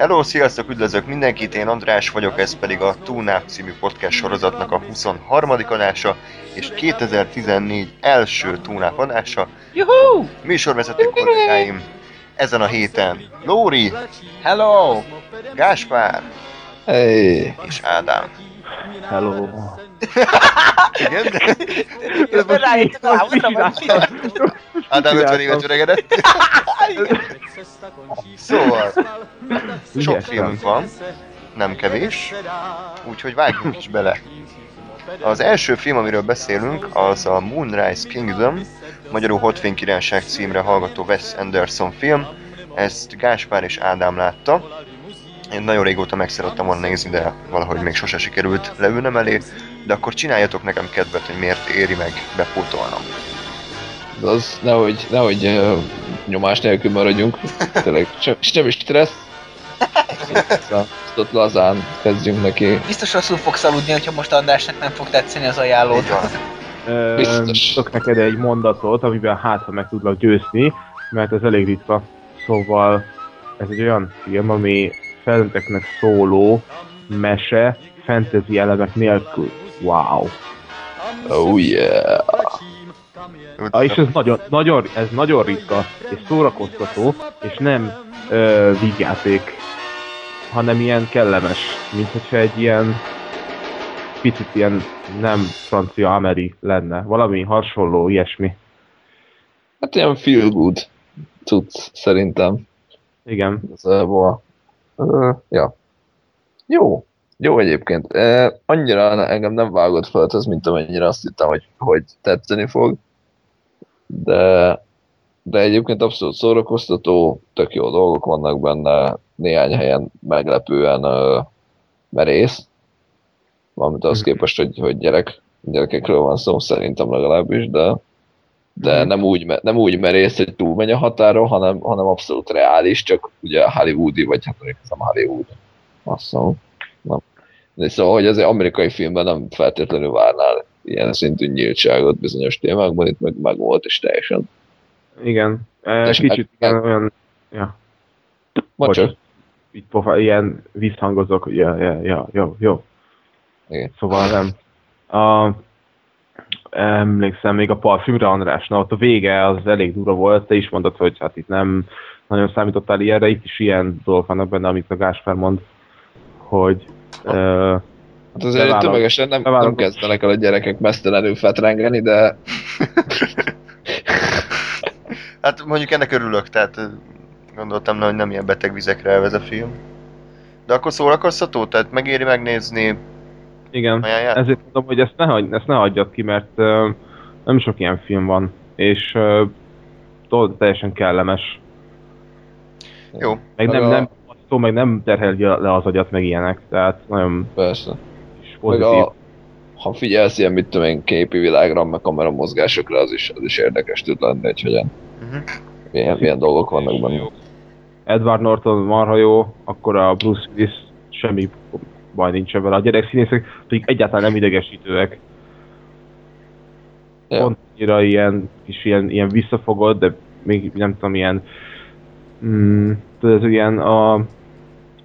Hello, sziasztok, üdvözlök mindenkit, én András vagyok, ez pedig a Túnák című podcast sorozatnak a 23. adása, és 2014 első Túnák adása. Juhu! Műsorvezető kollégáim ezen a héten Lóri, Hello! Gáspár Hey. és Ádám. Hello. Igen? Közben rájöttem, rámutattam, hogy Ádám 50 évet öregedett. Szóval, sok filmünk van, nem kevés, úgyhogy vágjunk is bele. Az első film, amiről beszélünk, az a Moonrise Kingdom, magyarul Hotfén Királyság címre hallgató Wes Anderson film. Ezt Gáspár és Ádám látta. Én nagyon régóta meg szerettem volna nézni, de valahogy még sose sikerült leülnem elé. De akkor csináljatok nekem kedvet, hogy miért éri meg bepótolnom. De az nehogy, nehogy uh, nyomás nélkül maradjunk. Tényleg sem, semmi stressz. Szóval Ezt ott lazán kezdjünk neki. Biztos rosszul fogsz aludni, hogyha most Andrásnak nem fog tetszeni az ajánlód. Biztos. Tudok neked egy mondatot, amiben hát, ha meg tudlak győzni, mert ez elég ritka. Szóval ez egy olyan film, ami felnőtteknek szóló mese, fantasy elemek nélkül. Wow. Oh yeah. Ah, és ez nagyon, nagyon, ez nagyon ritka, és szórakoztató, és nem ö, vígjáték, hanem ilyen kellemes, mint hogyha egy ilyen picit ilyen nem francia ameri lenne. Valami hasonló, ilyesmi. Hát ilyen feel good cucc szerintem. Igen. Igazából. Uh, ja. Jó. Jó egyébként. Uh, annyira engem nem vágott fel ez, mint amennyire azt hittem, hogy, hogy tetszeni fog. De, de egyébként abszolút szórakoztató, tök jó dolgok vannak benne, néhány helyen meglepően uh, merész. Valamint az képest, hogy, hogy gyerek, gyerekekről van szó, szerintem legalábbis, de, de Mhm. nem úgy, nem úgy merész, hogy túlmegy a határon, hanem, hanem abszolút reális, csak ugye hollywoodi, vagy hát mondjuk nem Hollywood. Azt hiszem. Nem. De szóval, hogy azért amerikai filmben nem feltétlenül várnál ilyen szintű nyíltságot bizonyos témákban, itt meg, meg volt is teljesen. Igen. E, És Kicsit meg- ilyen, olyan, ja, Ma Bocs. csak. így pofa, ilyen visszhangozok, ja, ja, ja, jó, jó. Igen. Szóval nem. A, emlékszem még a parfümre András, na ott a vége az elég durva volt, te is mondtad, hogy hát itt nem nagyon számítottál ilyenre, itt is ilyen dolgok vannak benne, amit a Gáspár mond, hogy ö, Hát azért Bevállalom. tömegesen nem, nem kezdenek el a gyerekek mesztelenül fetrengeni, de Hát mondjuk ennek örülök, tehát gondoltam, hogy nem ilyen beteg vizekre elvez a film. De akkor szórakoztató, tehát megéri megnézni, igen, ajánlják? ezért mondom, hogy ezt ne, hagy, ezt ne hagyjad ki, mert ö, nem sok ilyen film van, és tudod, teljesen kellemes. Jó. Meg nem, a- nem, szó, meg nem terheli le az agyat, meg ilyenek, tehát nagyon persze. Meg pozitív. a, ha figyelsz ilyen, mit tudom én, képi világra, meg kamera mozgásokra, az is, az is érdekes tud lenni, hogy hogyan, Uh-huh. milyen, milyen dolgok vannak benne. Edward Norton marha jó, akkor a Bruce Willis semmi baj nincs vele. A gyerek színészek pedig egyáltalán nem idegesítőek. Ja. Pont annyira ilyen kis ilyen, ilyen visszafogott, de még nem tudom, ilyen mm, tudod, ez ilyen a,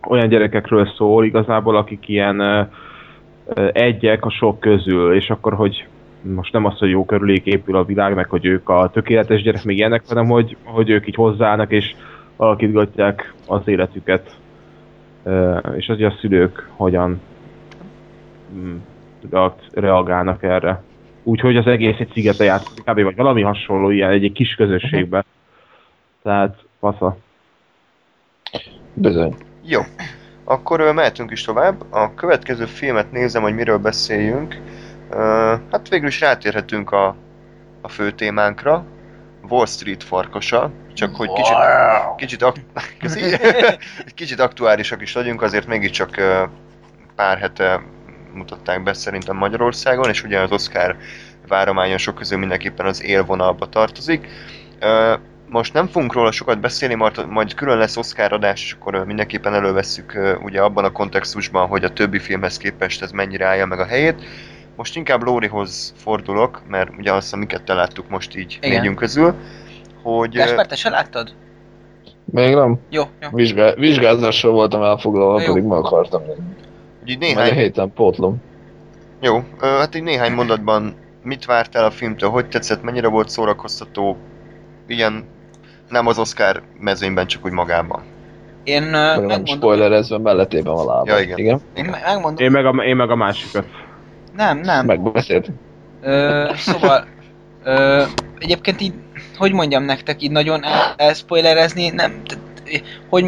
olyan gyerekekről szól igazából, akik ilyen ö, ö, egyek a sok közül, és akkor, hogy most nem az, hogy jó körülék épül a világ, meg hogy ők a tökéletes gyerek, még ilyenek, hanem hogy, hogy ők így hozzáállnak, és alakítgatják az életüket, és az, hogy a szülők hogyan mm, reagálnak erre. Úgyhogy az egész egy szigete játszik, kb. vagy valami hasonló ilyen egy, egy kis közösségbe. Tehát, fasza. Bizony. Jó. Akkor ö, mehetünk is tovább. A következő filmet nézem, hogy miről beszéljünk. Hát végül is rátérhetünk a, a fő témánkra. Wall Street farkasa. Csak hogy kicsit, kicsit, ak- Köszi. kicsit aktuálisak is legyünk, azért mégiscsak pár hete mutatták be szerintem Magyarországon, és ugye az Oscar várományosok közül mindenképpen az élvonalba tartozik. Most nem fogunk róla sokat beszélni, majd, majd külön lesz Oscar adás, és akkor mindenképpen elővesszük ugye abban a kontextusban, hogy a többi filmhez képest ez mennyire állja meg a helyét. Most inkább Lórihoz fordulok, mert ugye azt, amiket te láttuk most így Igen. négyünk közül, hogy... Gáspár, te se láttad? Még nem? Jó, jó. Vizsgál, vizsgázással voltam elfoglalva, Jó. pedig meg akartam nézni. Néhány... a héten pótlom. Jó, ö, hát így néhány mondatban mit vártál a filmtől, hogy tetszett, mennyire volt szórakoztató, ilyen nem az Oscar mezőnyben, csak úgy magában. Én uh, Meg nem megmondom, spoilerezve mellettében a lábam. Ja, igen. igen. én me- megmondom, Én meg a, én meg a másikat. nem, nem. Megbeszéltük. Ö, szóval, ö, egyébként így, hogy mondjam nektek, így nagyon el, elspoilerezni, nem, tehát, hogy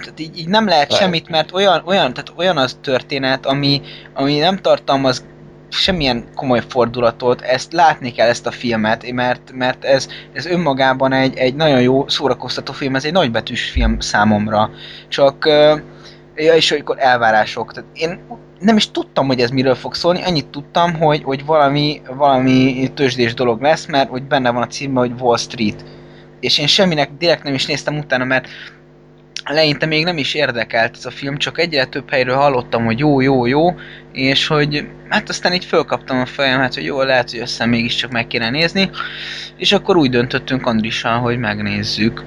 tehát így, így nem lehet Lehet. semmit, mert olyan, olyan, tehát olyan az történet, ami, ami nem tartalmaz semmilyen komoly fordulatot, ezt látni kell ezt a filmet, mert, mert ez, ez önmagában egy, egy nagyon jó szórakoztató film, ez egy nagybetűs film számomra. Csak, ö, ja, és akkor elvárások. Tehát én nem is tudtam, hogy ez miről fog szólni, annyit tudtam, hogy, hogy valami, valami tőzsdés dolog lesz, mert hogy benne van a címben, hogy Wall Street. És én semminek direkt nem is néztem utána, mert eleinte még nem is érdekelt ez a film, csak egyre több helyről hallottam, hogy jó, jó, jó, és hogy hát aztán így fölkaptam a fejemet, hogy jó, lehet, hogy össze mégiscsak meg kéne nézni, és akkor úgy döntöttünk Andrissal, hogy megnézzük.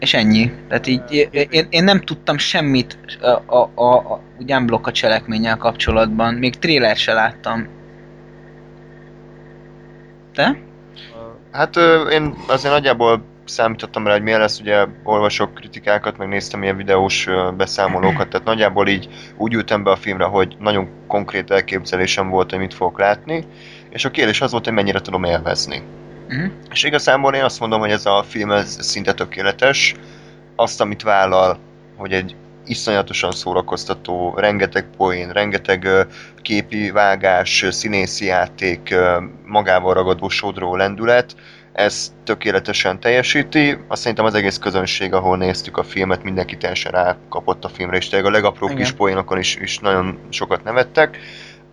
És ennyi. Tehát így én, én nem tudtam semmit a, a, a, a úgy unblock a cselekménnyel kapcsolatban. Még trailer se láttam. Te? Hát én azért nagyjából számítottam rá, hogy milyen lesz, ugye olvasok kritikákat, meg néztem ilyen videós beszámolókat, tehát nagyjából így úgy ültem be a filmre, hogy nagyon konkrét elképzelésem volt, hogy mit fogok látni, és a kérdés az volt, hogy mennyire tudom élvezni. Mhm. És igazából én azt mondom, hogy ez a film ez szinte tökéletes. Azt, amit vállal, hogy egy iszonyatosan szórakoztató, rengeteg poén, rengeteg képi vágás, színészi játék, magával ragadó sodró lendület, ez tökéletesen teljesíti. Azt szerintem az egész közönség, ahol néztük a filmet, mindenki teljesen rákapott a filmre, és tényleg a legapróbb Igen. kis poénokon is, is nagyon sokat nevettek.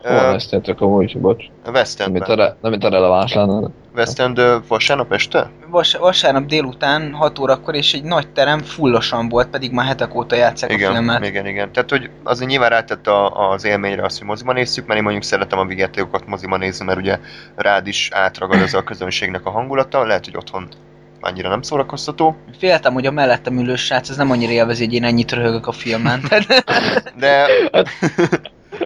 Hol néztétek amúgy, bocs? West Nem, mint a, Endben. re, nem, mint a releváns lenne. West End vasárnap este? Vas, vasárnap délután 6 órakor, és egy nagy terem fullosan volt, pedig már hetek óta játszák a Igen, filmet. igen, igen. Tehát, hogy azért nyilván rátett a, az élményre azt, hogy moziban nézzük, mert én mondjuk szeretem a vigyátékokat moziban nézni, mert ugye rád is átragad ez a közönségnek a hangulata, lehet, hogy otthon annyira nem szórakoztató, Féltem, hogy a mellettem ülő srác ez nem annyira élvezi, hogy én ennyit röhögök a filmen. De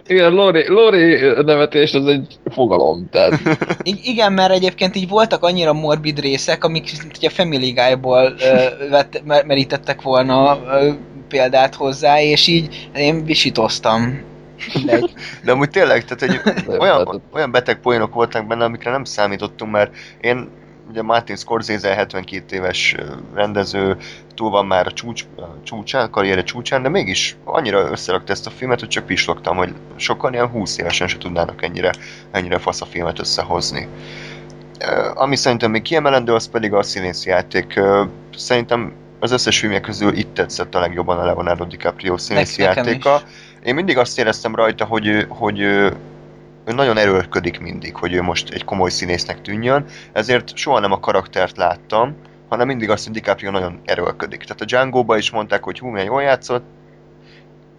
Igen, Lori, Lori nevetés az egy fogalom, tehát I- igen, mert egyébként így voltak annyira morbid részek, amik a Family Guy-ból ö, vett, mer- merítettek volna ö, példát hozzá, és így én visítoztam. Mindegy. De amúgy tényleg, tehát egy olyan, olyan beteg poénok voltak benne, amikre nem számítottunk, mert én ugye Martin Scorsese 72 éves rendező, túl van már a csúcs, a csúcsán, a karriere csúcsán, de mégis annyira összerakta ezt a filmet, hogy csak pislogtam, hogy sokan ilyen 20 évesen se tudnának ennyire, ennyire fasz a filmet összehozni. Ami szerintem még kiemelendő, az pedig a színészi játék. Szerintem az összes filmje közül itt tetszett a legjobban a Leonardo DiCaprio színészi nekem játéka. Én mindig azt éreztem rajta, hogy hogy ő nagyon erőlködik mindig, hogy ő most egy komoly színésznek tűnjön, ezért soha nem a karaktert láttam, hanem mindig azt, hogy DiCaprio nagyon erőlködik. Tehát a Django-ba is mondták, hogy hú, milyen jól játszott,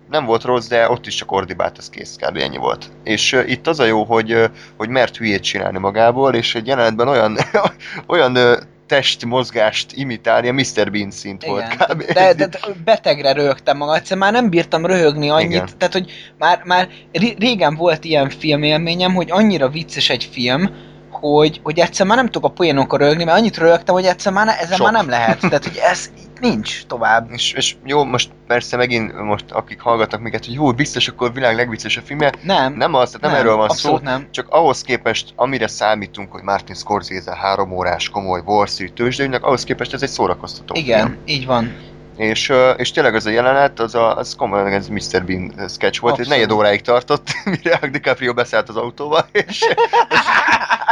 nem volt rossz, de ott is csak ordibált, ez kész, kb. ennyi volt. És uh, itt az a jó, hogy, uh, hogy mert hülyét csinálni magából, és egy jelenetben olyan, olyan uh, testmozgást imitálni, a Mr. Bean szint volt Igen. kb. De, de, de betegre röhögtem magam, egyszerűen már nem bírtam röhögni annyit, Igen. tehát hogy már, már ré- régen volt ilyen filmélményem, hogy annyira vicces egy film, hogy, hogy egyszer már nem tudok a poénokon röhögni, mert annyit röhögtem, hogy egyszer már ne, ezen Sok. már nem lehet. Tehát, hogy ez így nincs tovább. És, és jó, most persze megint most akik hallgatnak minket, hogy jó, biztos akkor a világ legviccesebb filmje. Nem. Nem az, tehát nem, erről van szó. nem. Csak ahhoz képest, amire számítunk, hogy Martin Scorsese három órás komoly Wall Street tőzsdőnynek, ahhoz képest ez egy szórakoztató Igen, film. így van. És, és tényleg az a jelenet, az, a, az komolyan ez Mr. Bean sketch volt, Abszolút. negyed óráig tartott, mire a DiCaprio beszállt az autóba, és, és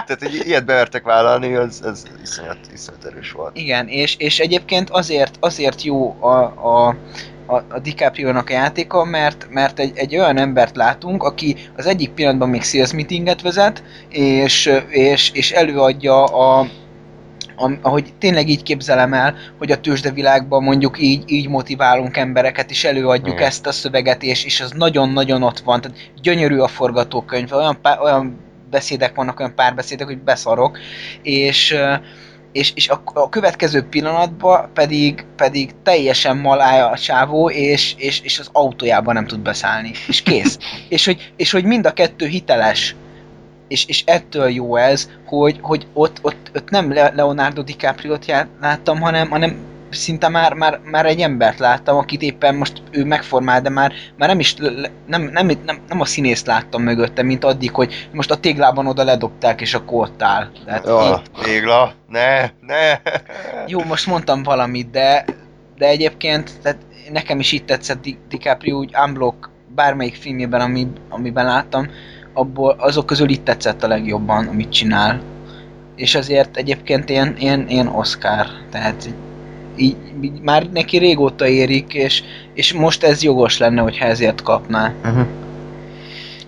tehát egy ilyet bevertek vállalni, az, az iszonyat, iszonyat erős volt. Igen, és, és egyébként azért, azért jó a, a, a, a DiCaprio-nak a játéka, mert, mert egy, egy olyan embert látunk, aki az egyik pillanatban még sales meetinget vezet, és, és, és előadja a, ahogy tényleg így képzelem el, hogy a tőzsdevilágban mondjuk így, így motiválunk embereket, és előadjuk Igen. ezt a szöveget, és, és az nagyon-nagyon ott van. Tehát gyönyörű a forgatókönyv, olyan, pár, olyan beszédek vannak, olyan párbeszédek, hogy beszarok, és és, és a, a következő pillanatban pedig, pedig teljesen malája a csávó, és, és, és az autójában nem tud beszállni. És kész. és, hogy, és hogy mind a kettő hiteles és, és ettől jó ez, hogy, hogy ott, ott, ott nem Leonardo DiCaprio-t láttam, hanem, hanem szinte már, már, már egy embert láttam, akit éppen most ő megformál, de már, már nem is, nem, nem, nem, nem a színészt láttam mögötte, mint addig, hogy most a téglában oda ledobták, és akkor ott áll. Tehát ja, én... tégla, ne, ne. Jó, most mondtam valamit, de, de egyébként tehát nekem is itt tetszett Di- DiCaprio úgy unblock bármelyik filmjében, ami, amiben láttam, abból azok közül itt tetszett a legjobban, amit csinál. És azért egyébként ilyen, ilyen, ilyen Oscar, tehát így, így már neki régóta érik, és, és most ez jogos lenne, hogyha ezért kapná. Uh-huh.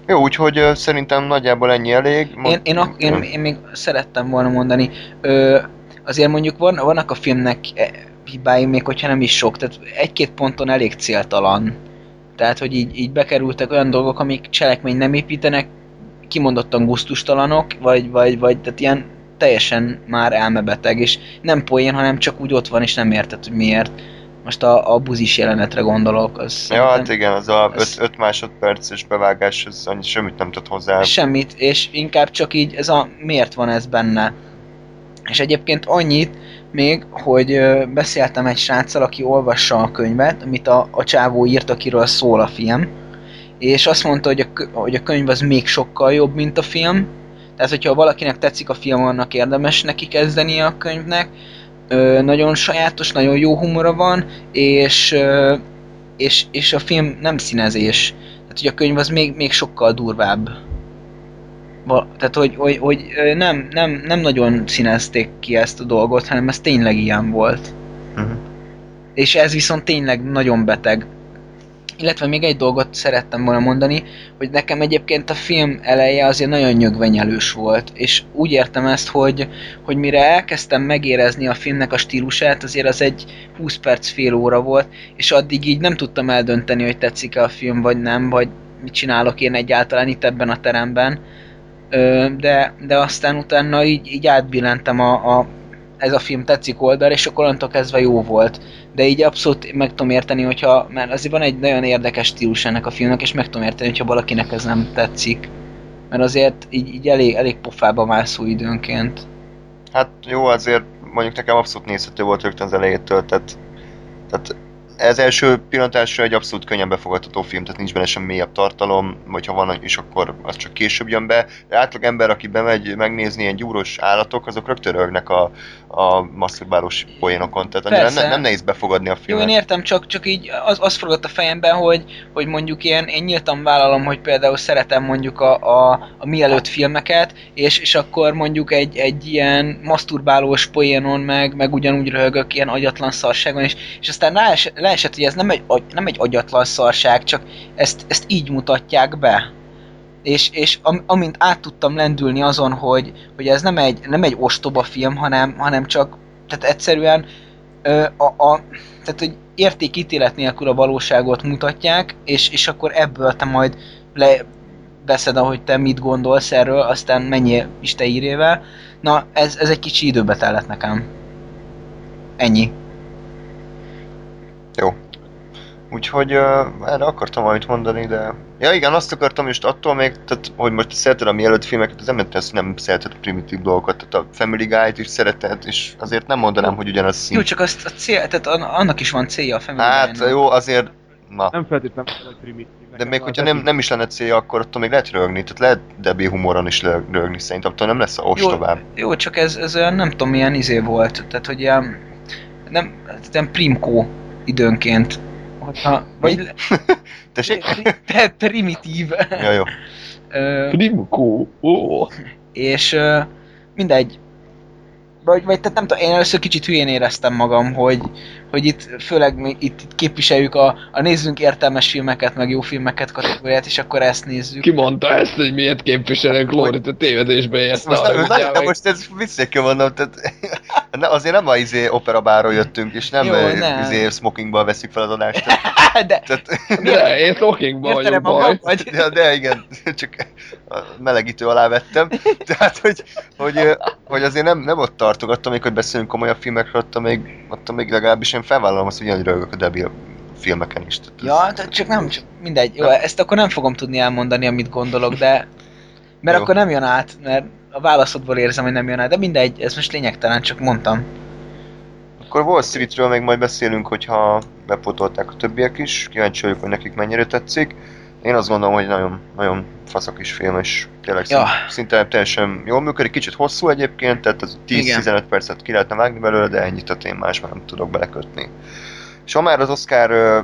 Jó, úgyhogy uh, szerintem nagyjából ennyi elég. Én, én, a, én, én még szerettem volna mondani, ö, azért mondjuk van, vannak a filmnek e, hibái, még hogyha nem is sok, tehát egy-két ponton elég céltalan. Tehát, hogy így, így bekerültek olyan dolgok, amik cselekmény nem építenek, kimondottan guztustalanok, vagy, vagy, vagy tehát ilyen teljesen már elmebeteg, és nem poén, hanem csak úgy ott van, és nem érted, hogy miért. Most a, a buzis jelenetre gondolok. Az ja, hát igen, az a 5 másodperces bevágás, az annyi, semmit nem tud hozzá. Semmit, és inkább csak így ez a miért van ez benne. És egyébként annyit még, hogy beszéltem egy sráccal, aki olvassa a könyvet, amit a, a csávó írt, akiről szól a film, és azt mondta, hogy a, hogy a könyv az még sokkal jobb, mint a film, tehát, hogyha valakinek tetszik a film, annak érdemes neki kezdeni a könyvnek. Ö, nagyon sajátos, nagyon jó humora van, és, ö, és, és a film nem színezés. Tehát, hogy a könyv az még, még sokkal durvább. Tehát, hogy, hogy, hogy nem, nem, nem nagyon színezték ki ezt a dolgot, hanem ez tényleg ilyen volt. Uh-huh. És ez viszont tényleg nagyon beteg. Illetve még egy dolgot szerettem volna mondani, hogy nekem egyébként a film eleje azért nagyon nyögvenyelős volt, és úgy értem ezt, hogy, hogy mire elkezdtem megérezni a filmnek a stílusát, azért az egy 20 perc fél óra volt, és addig így nem tudtam eldönteni, hogy tetszik-e a film, vagy nem, vagy mit csinálok én egyáltalán itt ebben a teremben. De, de aztán utána így, így átbillentem a, a ez a film tetszik oldal, és akkor onnantól kezdve jó volt. De így abszolút meg tudom érteni, hogyha, mert azért van egy nagyon érdekes stílus ennek a filmnek, és meg tudom érteni, hogyha valakinek ez nem tetszik. Mert azért így, így elég, elég pofába mászó időnként. Hát jó, azért mondjuk nekem abszolút nézhető volt rögtön az elejétől, tehát, tehát ez első pillantásra egy abszolút könnyen befogadható film, tehát nincs benne sem mélyebb tartalom, vagy ha van is, akkor az csak később jön be. De átlag ember, aki bemegy megnézni ilyen gyúros állatok, azok rögtön rögnek a, a masturbálós poénokon, tehát annyira nem, nem nehéz befogadni a filmet. Jó, én értem, csak, csak így az, az forgott a fejemben, hogy, hogy mondjuk ilyen, én nyíltan vállalom, hogy például szeretem mondjuk a, a, a mielőtt filmeket, és, és akkor mondjuk egy, egy ilyen masturbálós poénon meg, meg ugyanúgy röhögök ilyen agyatlan szarságon, és, és aztán rá, leesett, hogy ez nem egy, nem egy agyatlan szarság, csak ezt, ezt így mutatják be. És, és am, amint át tudtam lendülni azon, hogy, hogy ez nem egy, nem egy ostoba film, hanem, hanem csak tehát egyszerűen a, a, tehát, hogy értékítélet nélkül a valóságot mutatják, és, és akkor ebből te majd le, beszed, ahogy te mit gondolsz erről, aztán mennyi is te írjével. Na, ez, ez egy kicsi időbe tellett nekem. Ennyi. Jó. Úgyhogy uh, erre akartam valamit mondani, de... Ja igen, azt akartam, és attól még, tehát, hogy most szereted a mielőtt filmeket, az nem ezt nem szereted a primitív dolgokat, tehát a Family Guy-t is szereted, és azért nem mondanám, hogy ugyanaz szín. Jó, csak azt a cél, tehát annak is van célja a Family Hát Guy-nak. jó, azért... Na. Nem feltétlenül hogy primitív. De még hogyha nem, nem is lenne célja, akkor attól még lehet rögni, tehát lehet Debbie humoron is rögni, szerintem attól nem lesz a ostobább. Jó, jó, csak ez, ez olyan nem tudom milyen izé volt, tehát hogy ilyen, nem, nem primkó időnként. Hogyha, vagy... Tessék? Te primitív. Ja, jó. Primkó. Oh. És mindegy. vagy, vagy tehát nem tudom, én először kicsit hülyén éreztem magam, hogy, hogy itt főleg mi itt, itt képviseljük a, a nézzünk értelmes filmeket, meg jó filmeket kategóriát, és akkor ezt nézzük. Ki mondta ezt, hogy miért képviselünk Lóri, te tévedésbe érsz. Most, most, de, de most ez viccek kell mondom, tehát ne, azért nem a izé operabáról jöttünk, és nem, Jó, nem. izé smokingba veszik fel az adást. De Tehát, De, én smokingban vagyok, baj. magam, vagy? de, de igen, csak a melegítő alá vettem. Tehát, hogy, hogy, hogy azért nem, nem ott tartok, attól még, hogy beszélünk komolyabb filmekről, attól még, attól még legalábbis én felvállalom azt, hogy ilyen rögök a debil filmeken is. Tehát ez- Ja, de csak nem, csak mindegy. Jó, ezt akkor nem fogom tudni elmondani, amit gondolok, de... Mert Jó. akkor nem jön át, mert a válaszodból érzem, hogy nem jön át, de mindegy, ez most lényegtelen, csak mondtam. Akkor Wall Streetről még majd beszélünk, hogyha bepótolták a többiek is. Kíváncsi vagyok, hogy nekik mennyire tetszik. Én azt gondolom, hogy nagyon, nagyon faszak is film, és tényleg Ja. szinte teljesen jól működik. Kicsit hosszú egyébként, tehát az Igen. 10-15 percet ki lehetne vágni belőle, de ennyit a én másban nem tudok belekötni. És ha már az Oscar ö,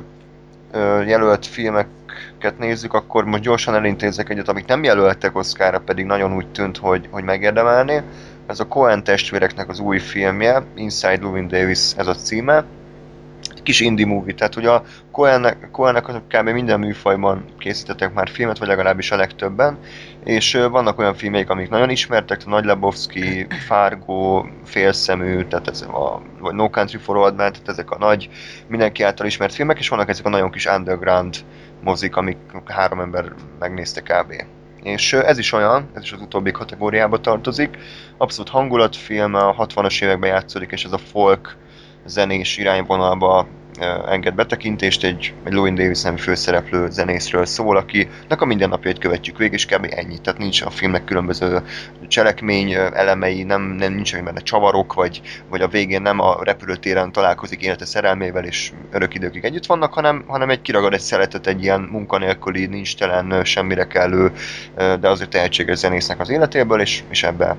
ö, jelölt filmeket nézzük, akkor most gyorsan elintézek egyet, amit nem jelöltek Oscarra, pedig nagyon úgy tűnt, hogy, hogy megérdemelné. Ez a Coen testvéreknek az új filmje, Inside Llewyn Davis ez a címe. Kis indie movie, tehát ugye a Coennek azok kb. minden műfajban készítettek már filmet, vagy legalábbis a legtöbben, és vannak olyan filmek, amik nagyon ismertek, Nagy Lebowski, Fargo, Félszemű, tehát ez a, vagy No Country for Old Men, tehát ezek a nagy, mindenki által ismert filmek, és vannak ezek a nagyon kis underground mozik, amik három ember megnézte kb. És ez is olyan, ez is az utóbbi kategóriába tartozik, abszolút hangulatfilm, a 60-as években játszódik, és ez a folk zenés irányvonalba enged betekintést, egy, egy Louis Davis nevű főszereplő zenészről szól, akinek a mindennapjait követjük végig, és kb. ennyi. Tehát nincs a filmnek különböző cselekmény elemei, nem, nem nincs benne csavarok, vagy, vagy a végén nem a repülőtéren találkozik élete szerelmével, és örök időkig együtt vannak, hanem, hanem egy kiragad egy szeletet egy ilyen munkanélküli, nincs telen, semmire kellő, de azért tehetséges zenésznek az életéből, és, és ebbe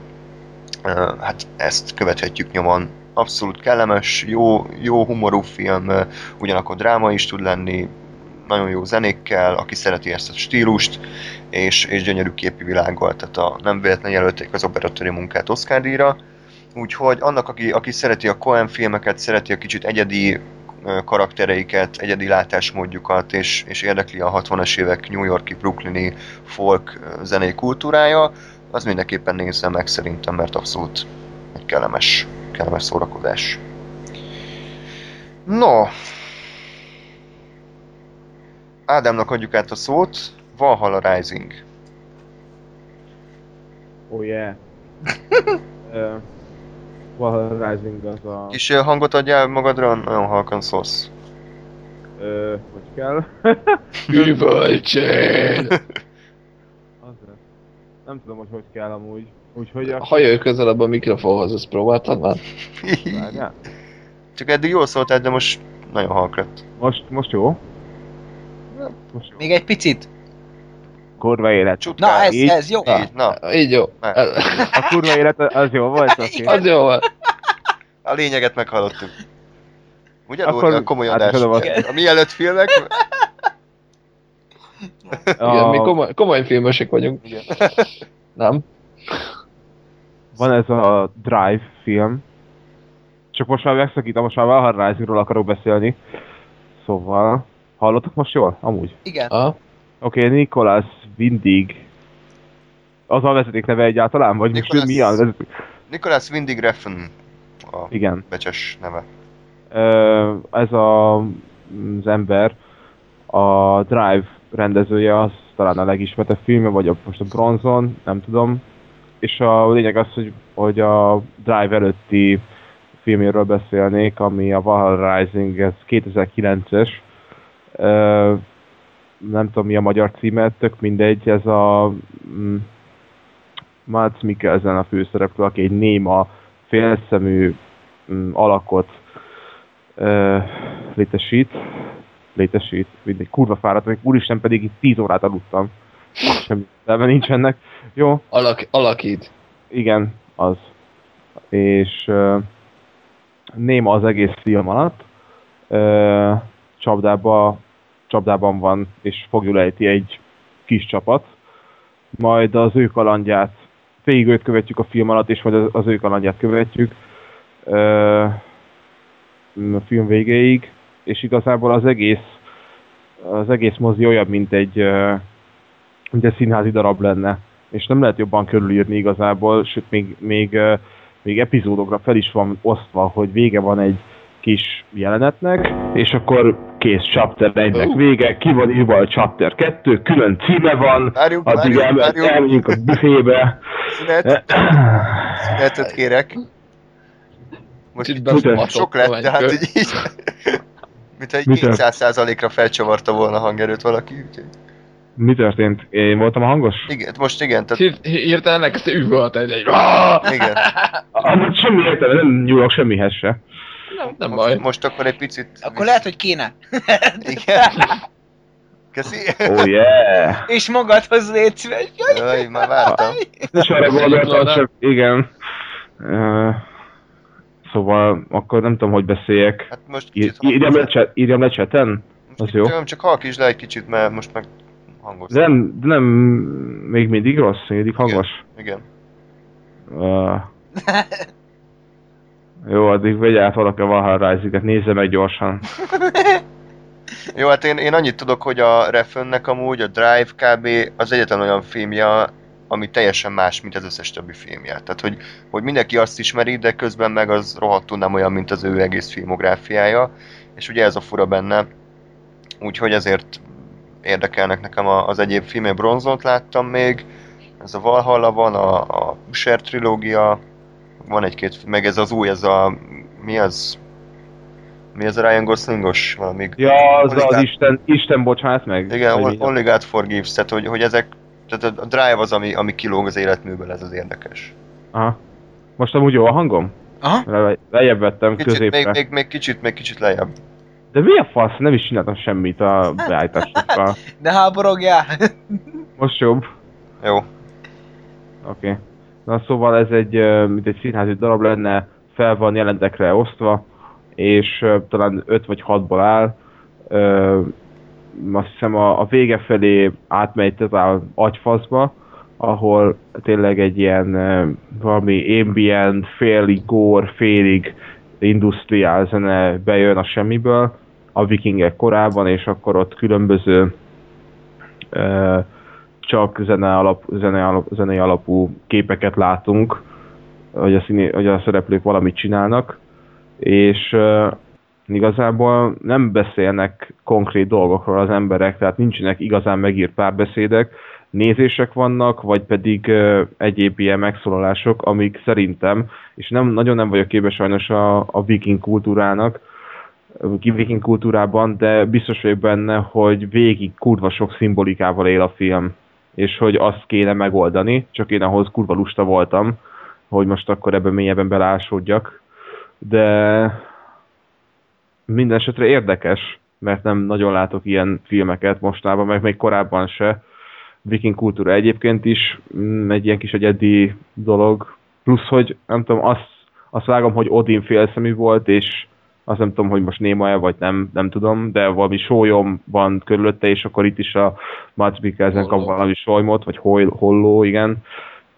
hát ezt követhetjük nyomon. Abszolút kellemes, jó, jó humorú film, ugyanakkor dráma is tud lenni, nagyon jó zenékkel, aki szereti ezt a stílust, és, és gyönyörű képi világgal, tehát a, nem véletlenül jelölték az operatőri munkát Oscar díjra. Úgyhogy annak, aki, aki szereti a Coen filmeket, szereti a kicsit egyedi karaktereiket, egyedi látásmódjukat, és, és érdekli a 60-as évek New Yorki, brooklyni folk zenei kultúrája, az mindenképpen nézze meg szerintem, mert abszolút egy kellemes, kellemes szórakozás. No, Ádámnak adjuk át a szót, Valhalla Rising. Oh yeah. uh, Valhalla Rising az a... Kis hangot adjál magadra, nagyon halkan szólsz. Ö, hogy kell? Lesz. Nem tudom, hogy hogy kell amúgy. Úgyhogy a... Hajolj közelebb a mikrofonhoz, ezt próbáltad már? Várjál. Csak eddig jól szóltál, de most nagyon halk lett. Most, most jó? Most jó. Még egy picit. Kurva élet. Na, Csutkál, ez, így. ez jó. így, na, Így jó. A kurva élet az jó volt? Oké. Az jó van. a lényeget meghallottuk. Ugye, Akkor a komoly át is adás? a- A mielőtt filmek? Igen, mi A, komoly, komoly filmesek vagyunk. Igen. Nem? Van ez a Drive film. Csak most már megszakítom, most már Valhalla Risingról akarok beszélni. Szóval, hallottak most jól? Amúgy. Igen. Ah, Oké, okay, Nicholas Windig. Az a vezeték neve egyáltalán? Vagy most Nicholas- mi a vezeték? Nicholas Windig Refn a Igen. becses neve. Ö, ez a, az ember, a Drive rendezője, az talán a legismertebb filmje, vagy a, most a Bronzon, nem tudom. És a lényeg az, hogy, hogy a Drive előtti filméről beszélnék, ami a Valhalla Rising, ez 2009-es. Ö, nem tudom mi a magyar címe, tök mindegy, ez a mm, Mads Mikkelsen a főszereplő, aki egy néma, félszemű mm, alakot ö, létesít. Létesít, mindegy, kurva fáradt vagyok, úristen pedig itt 10 órát aludtam. Semmi nincs ennek. Jó, alak, alakít. igen, az. És ö, néma az egész film alatt. Ö, csapdába, csapdában van, és fogjul ejti egy kis csapat. Majd az ő kalandját, végig őt követjük a film alatt, és majd az, az ő kalandját követjük. ö, a film végéig, és igazából az egész az egész mozi olyan, mint egy, ö, mint egy színházi darab lenne. És nem lehet jobban körülírni igazából, sőt még, még, még epizódokra fel is van osztva, hogy vége van egy kis jelenetnek, és akkor kész chapter 1 vége, ki van írva a chapter 2, külön címe van, Várjunk, addig várjunk. elmegyünk a büfébe. Szünet, szünetet kérek. Most itt beszopattok sok lett, tehát így, így mint egy Mi tört- 200%-ra felcsavarta volna a hangerőt valaki. úgyhogy- Mi történt? Én voltam a hangos? Igen, most igen, tehát Hir- Hirtelen elkezdte üvölteni, egy igen. Amúgy semmi értelme, nem nyúlok semmihez se. Nem, nem baj. Most, most akkor egy picit... Akkor lehet, hogy kéne. Igen. Köszi. Oh yeah! És magadhoz légy szíves. Jaj, már vártam. És arra gondoltam, csak igen. Uh, szóval akkor nem tudom, hogy beszéljek. Hát most kicsit írjam, le, írjam le chaten? most az jó. Csak halkítsd le egy kicsit, mert most meg hangos. De nem, de nem még mindig rossz, még mindig hangos. Igen. Uh, jó, addig vegy át valaki a Valhalla Rising-et, nézze meg gyorsan. Jó, hát én, én annyit tudok, hogy a Refönnek amúgy a Drive kb. az egyetlen olyan filmje, ami teljesen más, mint az összes többi filmje. Tehát, hogy, hogy mindenki azt ismeri, de közben meg az rohadtul nem olyan, mint az ő egész filmográfiája. És ugye ez a fura benne. Úgyhogy ezért érdekelnek nekem a- az egyéb filmek. Bronzont láttam még, ez a Valhalla van, a, a Usher trilógia, van egy-két, meg ez az új, ez a, mi az? Mi az a Ryan Goslingos valami? Ja, az Only az God- Isten, Isten bocsáss meg. Igen? Only God Forgives, tehát hogy, hogy ezek, tehát a Drive az, ami, ami kilóg az életműből, ez az érdekes. Aha. Most amúgy jó a hangom? Aha. Le, lejjebb vettem, Kicsit, még, középre. még, még, kicsit, még kicsit lejjebb. De mi a fasz? Nem is csináltam semmit a beállításokkal. De háborogjál. Most jobb. Jó. Oké. Okay. Na szóval ez egy, mint egy színházi darab lenne, fel van jelentekre osztva, és talán 5 vagy 6-ból áll. Ö, azt hiszem a, a vége felé átmegy totál agyfaszba, ahol tényleg egy ilyen valami ambient, félig gore, félig industriál zene bejön a semmiből a vikingek korában, és akkor ott különböző ö, csak zene alap, zene alap, zenei alapú képeket látunk, hogy a, színé, hogy a szereplők valamit csinálnak, és uh, igazából nem beszélnek konkrét dolgokról az emberek, tehát nincsenek igazán megírt párbeszédek, nézések vannak, vagy pedig egyéb ilyen megszólalások, amik szerintem, és nem, nagyon nem vagyok képes sajnos a, a viking kultúrának, viking kultúrában, de biztos vagyok benne, hogy végig kurva sok szimbolikával él a film és hogy azt kéne megoldani, csak én ahhoz kurva lusta voltam, hogy most akkor ebben mélyebben belásódjak. De minden esetre érdekes, mert nem nagyon látok ilyen filmeket mostában, meg még korábban se. Viking kultúra egyébként is mm, egy ilyen kis egyedi dolog. Plusz, hogy nem tudom, azt, azt vágom, hogy Odin félszemű volt, és azt nem tudom, hogy most néma-e, vagy nem, nem tudom, de valami sólyom van körülötte, és akkor itt is a Mads Mikkelsen kap valami solymot, vagy hol, holló, igen.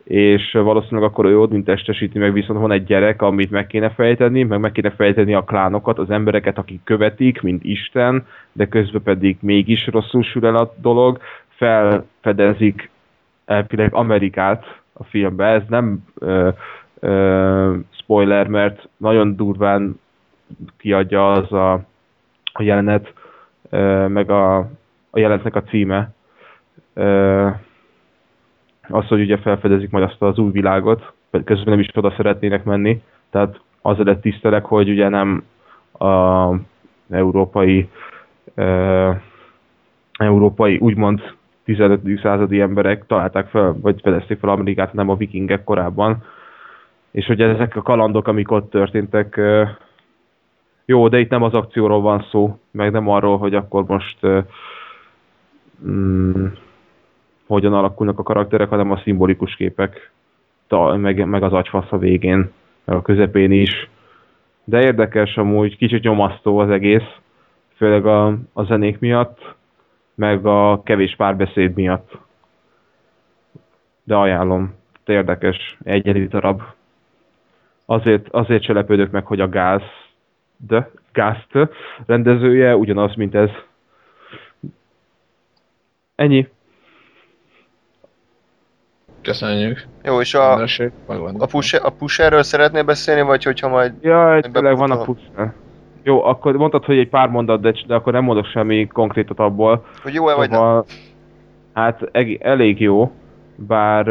És valószínűleg akkor ő Odin testesíti meg, viszont van egy gyerek, amit meg kéne fejteni, meg meg kéne fejteni a klánokat, az embereket, akik követik, mint Isten, de közben pedig mégis rosszul sül el a dolog, felfedezik elvileg Amerikát a filmbe, ez nem ö, ö, spoiler, mert nagyon durván kiadja az a, a jelenet, ö, meg a, a jelenetnek a címe. Ö, az, hogy ugye felfedezik majd azt az új világot, közben nem is oda szeretnének menni, tehát azért tisztelek, hogy ugye nem a európai ö, európai, úgymond 15. századi emberek találták fel, vagy fedezték fel Amerikát, nem a vikingek korábban. És hogy ezek a kalandok, amik ott történtek, jó, de itt nem az akcióról van szó, meg nem arról, hogy akkor most mm, hogyan alakulnak a karakterek, hanem a szimbolikus képek, meg, meg az agyfasz a végén, meg a közepén is. De érdekes amúgy, kicsit nyomasztó az egész, főleg a, a zenék miatt, meg a kevés párbeszéd miatt. De ajánlom, érdekes, egyedi darab. azért, azért se lepődök meg, hogy a gáz, de gázt rendezője ugyanaz, mint ez. Ennyi. Köszönjük. Jó, és a, a, push, a pusherről szeretnél beszélni, vagy hogyha majd... Ja, tényleg van a bepótolom. Jó, akkor mondtad, hogy egy pár mondat, de, de akkor nem mondok semmi konkrétat abból. Hogy jó-e vagy nem? Szóval, hát elég jó, bár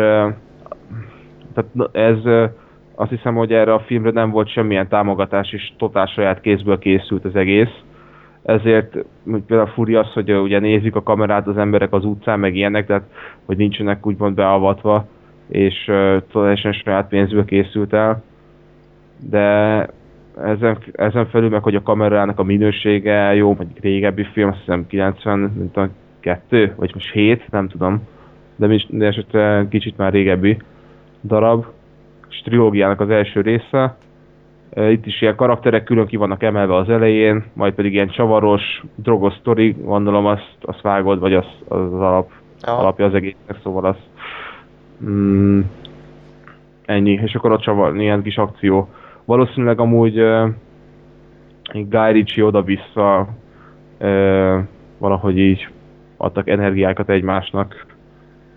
tehát ez azt hiszem, hogy erre a filmre nem volt semmilyen támogatás, és totál saját kézből készült az egész. Ezért például furi az, hogy ugye nézik a kamerát az emberek az utcán, meg ilyenek, tehát hogy nincsenek úgymond beavatva, és ö, teljesen saját pénzből készült el. De ezen, ezen felül meg, hogy a kamerának a minősége jó, mondjuk régebbi film, azt hiszem 90, nem tudom, kettő, vagy most hét, nem tudom. De, mi, de esetre kicsit már régebbi darab. És trilógiának az első része. E, Itt is ilyen karakterek külön ki vannak emelve az elején, majd pedig ilyen csavaros, drogos sztori, gondolom azt, azt vágod, vagy az, az, az alap, Aha. alapja az egésznek, szóval az... Mm, ennyi, és akkor ott csavar, ilyen kis akció. Valószínűleg amúgy uh, Guy Ritchie oda-vissza uh, valahogy így adtak energiákat egymásnak.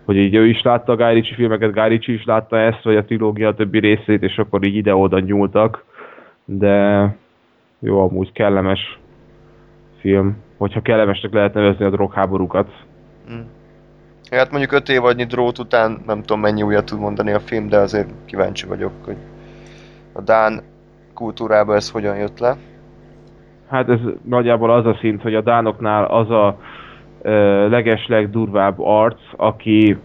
Hogy így ő is látta a Guy Ritchie filmeket, Guy Ritchie is látta ezt, vagy a trilógia többi részét, és akkor így ide-oda nyúltak. De jó, amúgy kellemes film. Hogyha kellemesnek lehet nevezni a drogháborúkat. Mm. Hát mondjuk öt év annyi drót után nem tudom mennyi újat tud mondani a film, de azért kíváncsi vagyok, hogy a Dán kultúrába ez hogyan jött le. Hát ez nagyjából az a szint, hogy a dánoknál az a ö, legesleg durvább arc, aki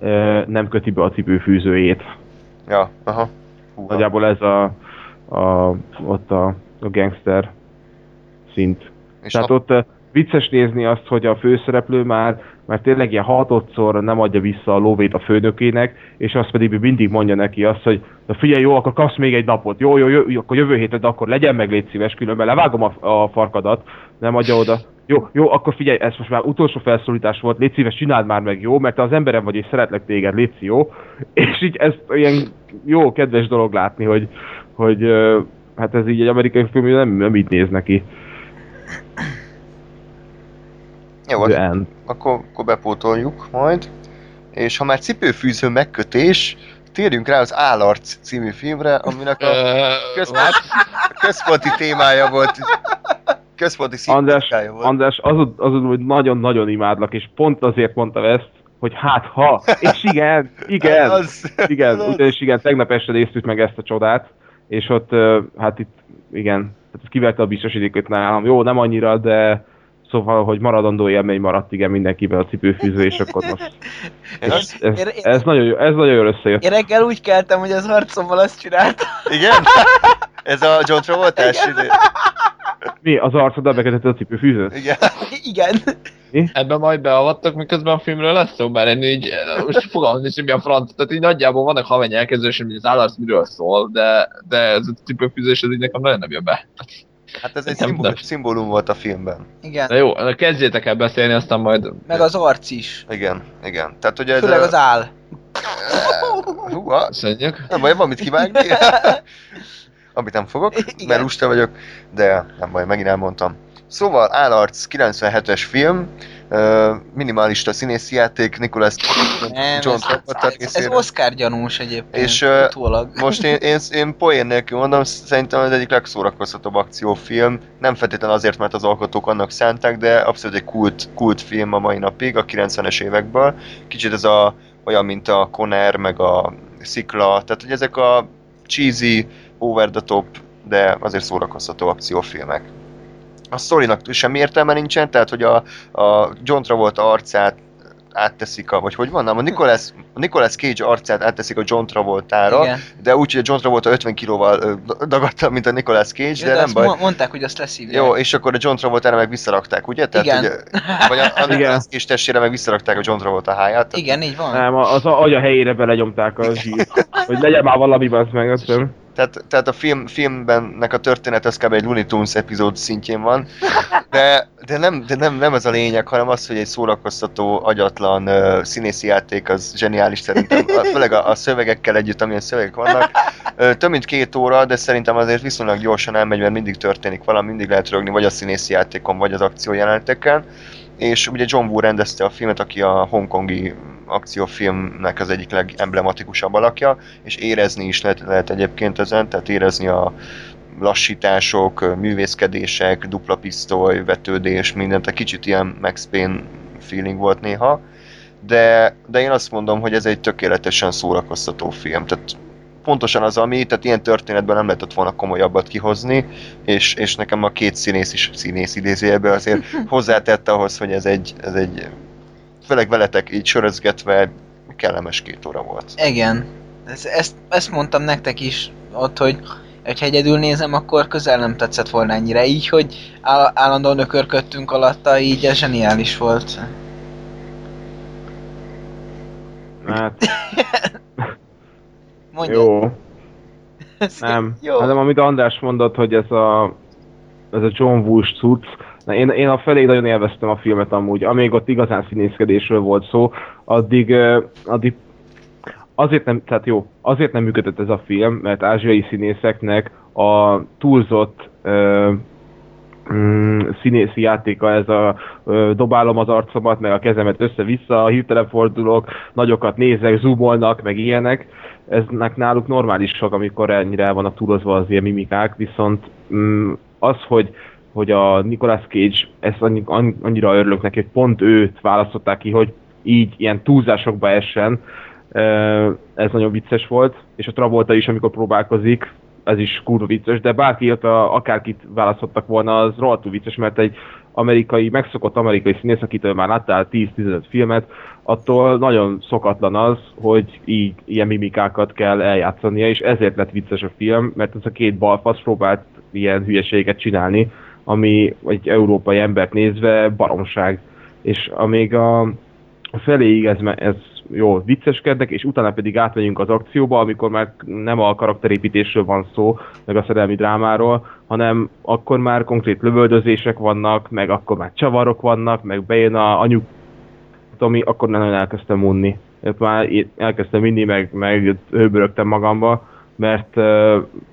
ö, nem köti be a cipőfűzőjét. Ja, aha. Húha. Nagyjából ez a, a ott a, a gangster szint. És Tehát a, ott vicces nézni azt, hogy a főszereplő már, már tényleg ilyen hatodszor nem adja vissza a lóvét a főnökének, és azt pedig mindig mondja neki azt, hogy na figyelj, jó, akkor kapsz még egy napot, jó, jó, jó, akkor jövő héten, akkor legyen meg, légy szíves, különben levágom a, a farkadat, nem adja oda. Jó, jó, akkor figyelj, ez most már utolsó felszólítás volt, légy szíves, csináld már meg, jó, mert te az emberem vagy, és szeretlek téged, légy jó. És így ezt ilyen jó, kedves dolog látni, hogy, hogy hát ez így egy amerikai film nem, nem így néz neki. Jó, The end. akkor, akkor bepótoljuk majd. És ha már cipőfűző megkötés, térjünk rá az Állarc című filmre, aminek a központi, a központi témája volt, központi András, volt. András azon, azon, hogy nagyon-nagyon imádlak, és pont azért mondtam ezt, hogy hát ha, és igen, igen, Az, igen, az. ugyanis igen, tegnap este néztük meg ezt a csodát, és ott, hát itt, igen, hát ez kivette a biztosítékot nálam, jó, nem annyira, de szóval, hogy maradandó élmény maradt, igen, mindenkivel a cipőfűző, és akkor most, az- ez, Én- ez, nagyon, jó, ez nagyon jól összejött. Én reggel úgy keltem, hogy az arcommal azt csináltam. Igen? Ez a John Travolta-s idő? Mi, az arcod bekötött a cipőfűzőt? Igen. Igen. Ebben majd beavattak, miközben a filmről lesz szó, mert én így most fogalmazni sem mi a franc, tehát így nagyjából vannak havány elképzelésem, hogy az állarc miről szól, de, de ez a cipőfűzés, ez így nekem nagyon nem jön be. Hát ez egy nem. szimbólum volt a filmben. Igen. De jó, na kezdjétek el beszélni, aztán majd... Meg az arc is. Igen, igen. Tehát ugye ez Főleg a... az áll. Húha, Köszönjük. nem baj, van mit kivágni. Amit nem fogok, mert Igen. lusta vagyok, de nem baj, megint elmondtam. Szóval Állarc 97-es film, minimalista színészi játék, Nicholas Nem, John ez, Travolta ez, ez. Oscar gyanús egyébként. És, utólag. Most én, én, én poén nélkül mondom, szerintem az egyik legszórakoztatóbb akciófilm. Nem feltétlenül azért, mert az alkotók annak szánták, de abszolút egy kult, kult film a mai napig, a 90-es évekből. Kicsit ez a, olyan, mint a Conner, meg a Szikla, tehát hogy ezek a cheesy, over the top, de azért szórakoztató akciófilmek. A sztorinak semmi értelme nincsen, tehát hogy a, a John Travolta arcát átteszik a, vagy hogy van, nem, a Nicolas, a Nicolas Cage arcát átteszik a John Travoltára, Igen. de úgy, hogy a John Travolta 50 kilóval dagadta, mint a Nicolas Cage, Ja, de nem azt baj. mo- Mondták, hogy azt leszívják. Jó, és akkor a John Travoltára meg visszarakták, ugye? Tehát, Igen. Ugye, vagy a, a. Nicolas Cage testére meg visszarakták a John Travolta háját. Tehát, Igen, így van. Nem, az a agya helyére belegyomták a zsírt, hogy legyen már valami, az meg, azt. Tehát, tehát a film, filmbennek a történet az kb. egy Looney Tunes epizód szintjén van, de, de, nem, de nem, nem ez a lényeg, hanem az, hogy egy szórakoztató, agyatlan uh, színészi játék az zseniális szerintem, főleg a, a szövegekkel együtt, amilyen szövegek vannak. Uh, több mint két óra, de szerintem azért viszonylag gyorsan elmegy, mert mindig történik valami, mindig lehet rögni, vagy a színészi játékon, vagy az akciójeleneteken. És ugye John Woo rendezte a filmet, aki a hongkongi akciófilmnek az egyik legemblematikusabb alakja, és érezni is lehet, lehet egyébként ezen, tehát érezni a lassítások, művészkedések, dupla pisztoly, vetődés, mindent, egy kicsit ilyen Max Payne feeling volt néha, de, de én azt mondom, hogy ez egy tökéletesen szórakoztató film, tehát pontosan az, ami, tehát ilyen történetben nem lehetett volna komolyabbat kihozni, és, és nekem a két színész is színész idézőjelbe azért hozzátette ahhoz, hogy ez egy, ez egy főleg veletek így sörözgetve kellemes két óra volt. Igen. Ez, ezt, ezt mondtam nektek is ott, hogy hogyha egyedül nézem, akkor közel nem tetszett volna ennyire. Így, hogy áll, állandóan ökörködtünk alatta, így ez zseniális volt. Hát, Mondja. jó. Nem. Jó. Hát nem, amit András mondott, hogy ez a, ez a John Woo-s cucc, na, én, én a felé nagyon élveztem a filmet amúgy, amíg ott igazán színészkedésről volt szó, addig, addig azért nem, tehát jó, azért nem működött ez a film, mert ázsiai színészeknek a túlzott ö, mm, színészi játéka, ez a ö, dobálom az arcomat, meg a kezemet össze-vissza, hirtelen fordulok, nagyokat nézek, zoomolnak, meg ilyenek, eznek náluk normálisak, amikor ennyire el vannak túlozva az ilyen mimikák, viszont mm, az, hogy hogy a Nicolas Cage, ezt annyi, annyi- annyira örülök neki, hogy pont őt választották ki, hogy így ilyen túlzásokba essen, ez nagyon vicces volt, és a Travolta is, amikor próbálkozik, ez is kurva vicces, de bárki, illetve akárkit választottak volna, az rohadtul vicces, mert egy amerikai, megszokott amerikai színész, akitől már láttál 10-15 filmet, attól nagyon szokatlan az, hogy így ilyen mimikákat kell eljátszania, és ezért lett vicces a film, mert ez a két balfasz próbált ilyen hülyeséget csinálni, ami egy európai embert nézve baromság. És amíg a, feléig ez, ez jó, vicceskednek, és utána pedig átmegyünk az akcióba, amikor már nem a karakterépítésről van szó, meg a szerelmi drámáról, hanem akkor már konkrét lövöldözések vannak, meg akkor már csavarok vannak, meg bejön a anyuk, ami akkor nagyon elkezdtem unni. Már elkezdtem inni, meg, meg hőbörögtem magamba, mert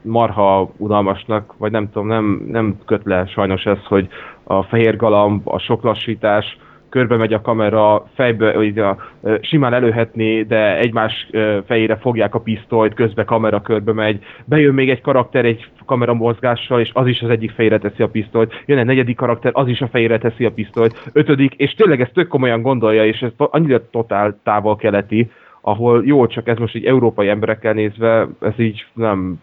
marha unalmasnak, vagy nem tudom, nem, nem köt le sajnos ez, hogy a fehér galamb, a sok lassítás, körbe megy a kamera, fejbe, ö, simán előhetné, de egymás fejére fogják a pisztolyt, közben kamera körbe megy, bejön még egy karakter egy kamera mozgással, és az is az egyik fejére teszi a pisztolyt, jön egy negyedik karakter, az is a fejére teszi a pisztolyt, ötödik, és tényleg ezt tök komolyan gondolja, és ez annyira totál távol keleti, ahol jó, csak ez most így európai emberekkel nézve, ez így nem,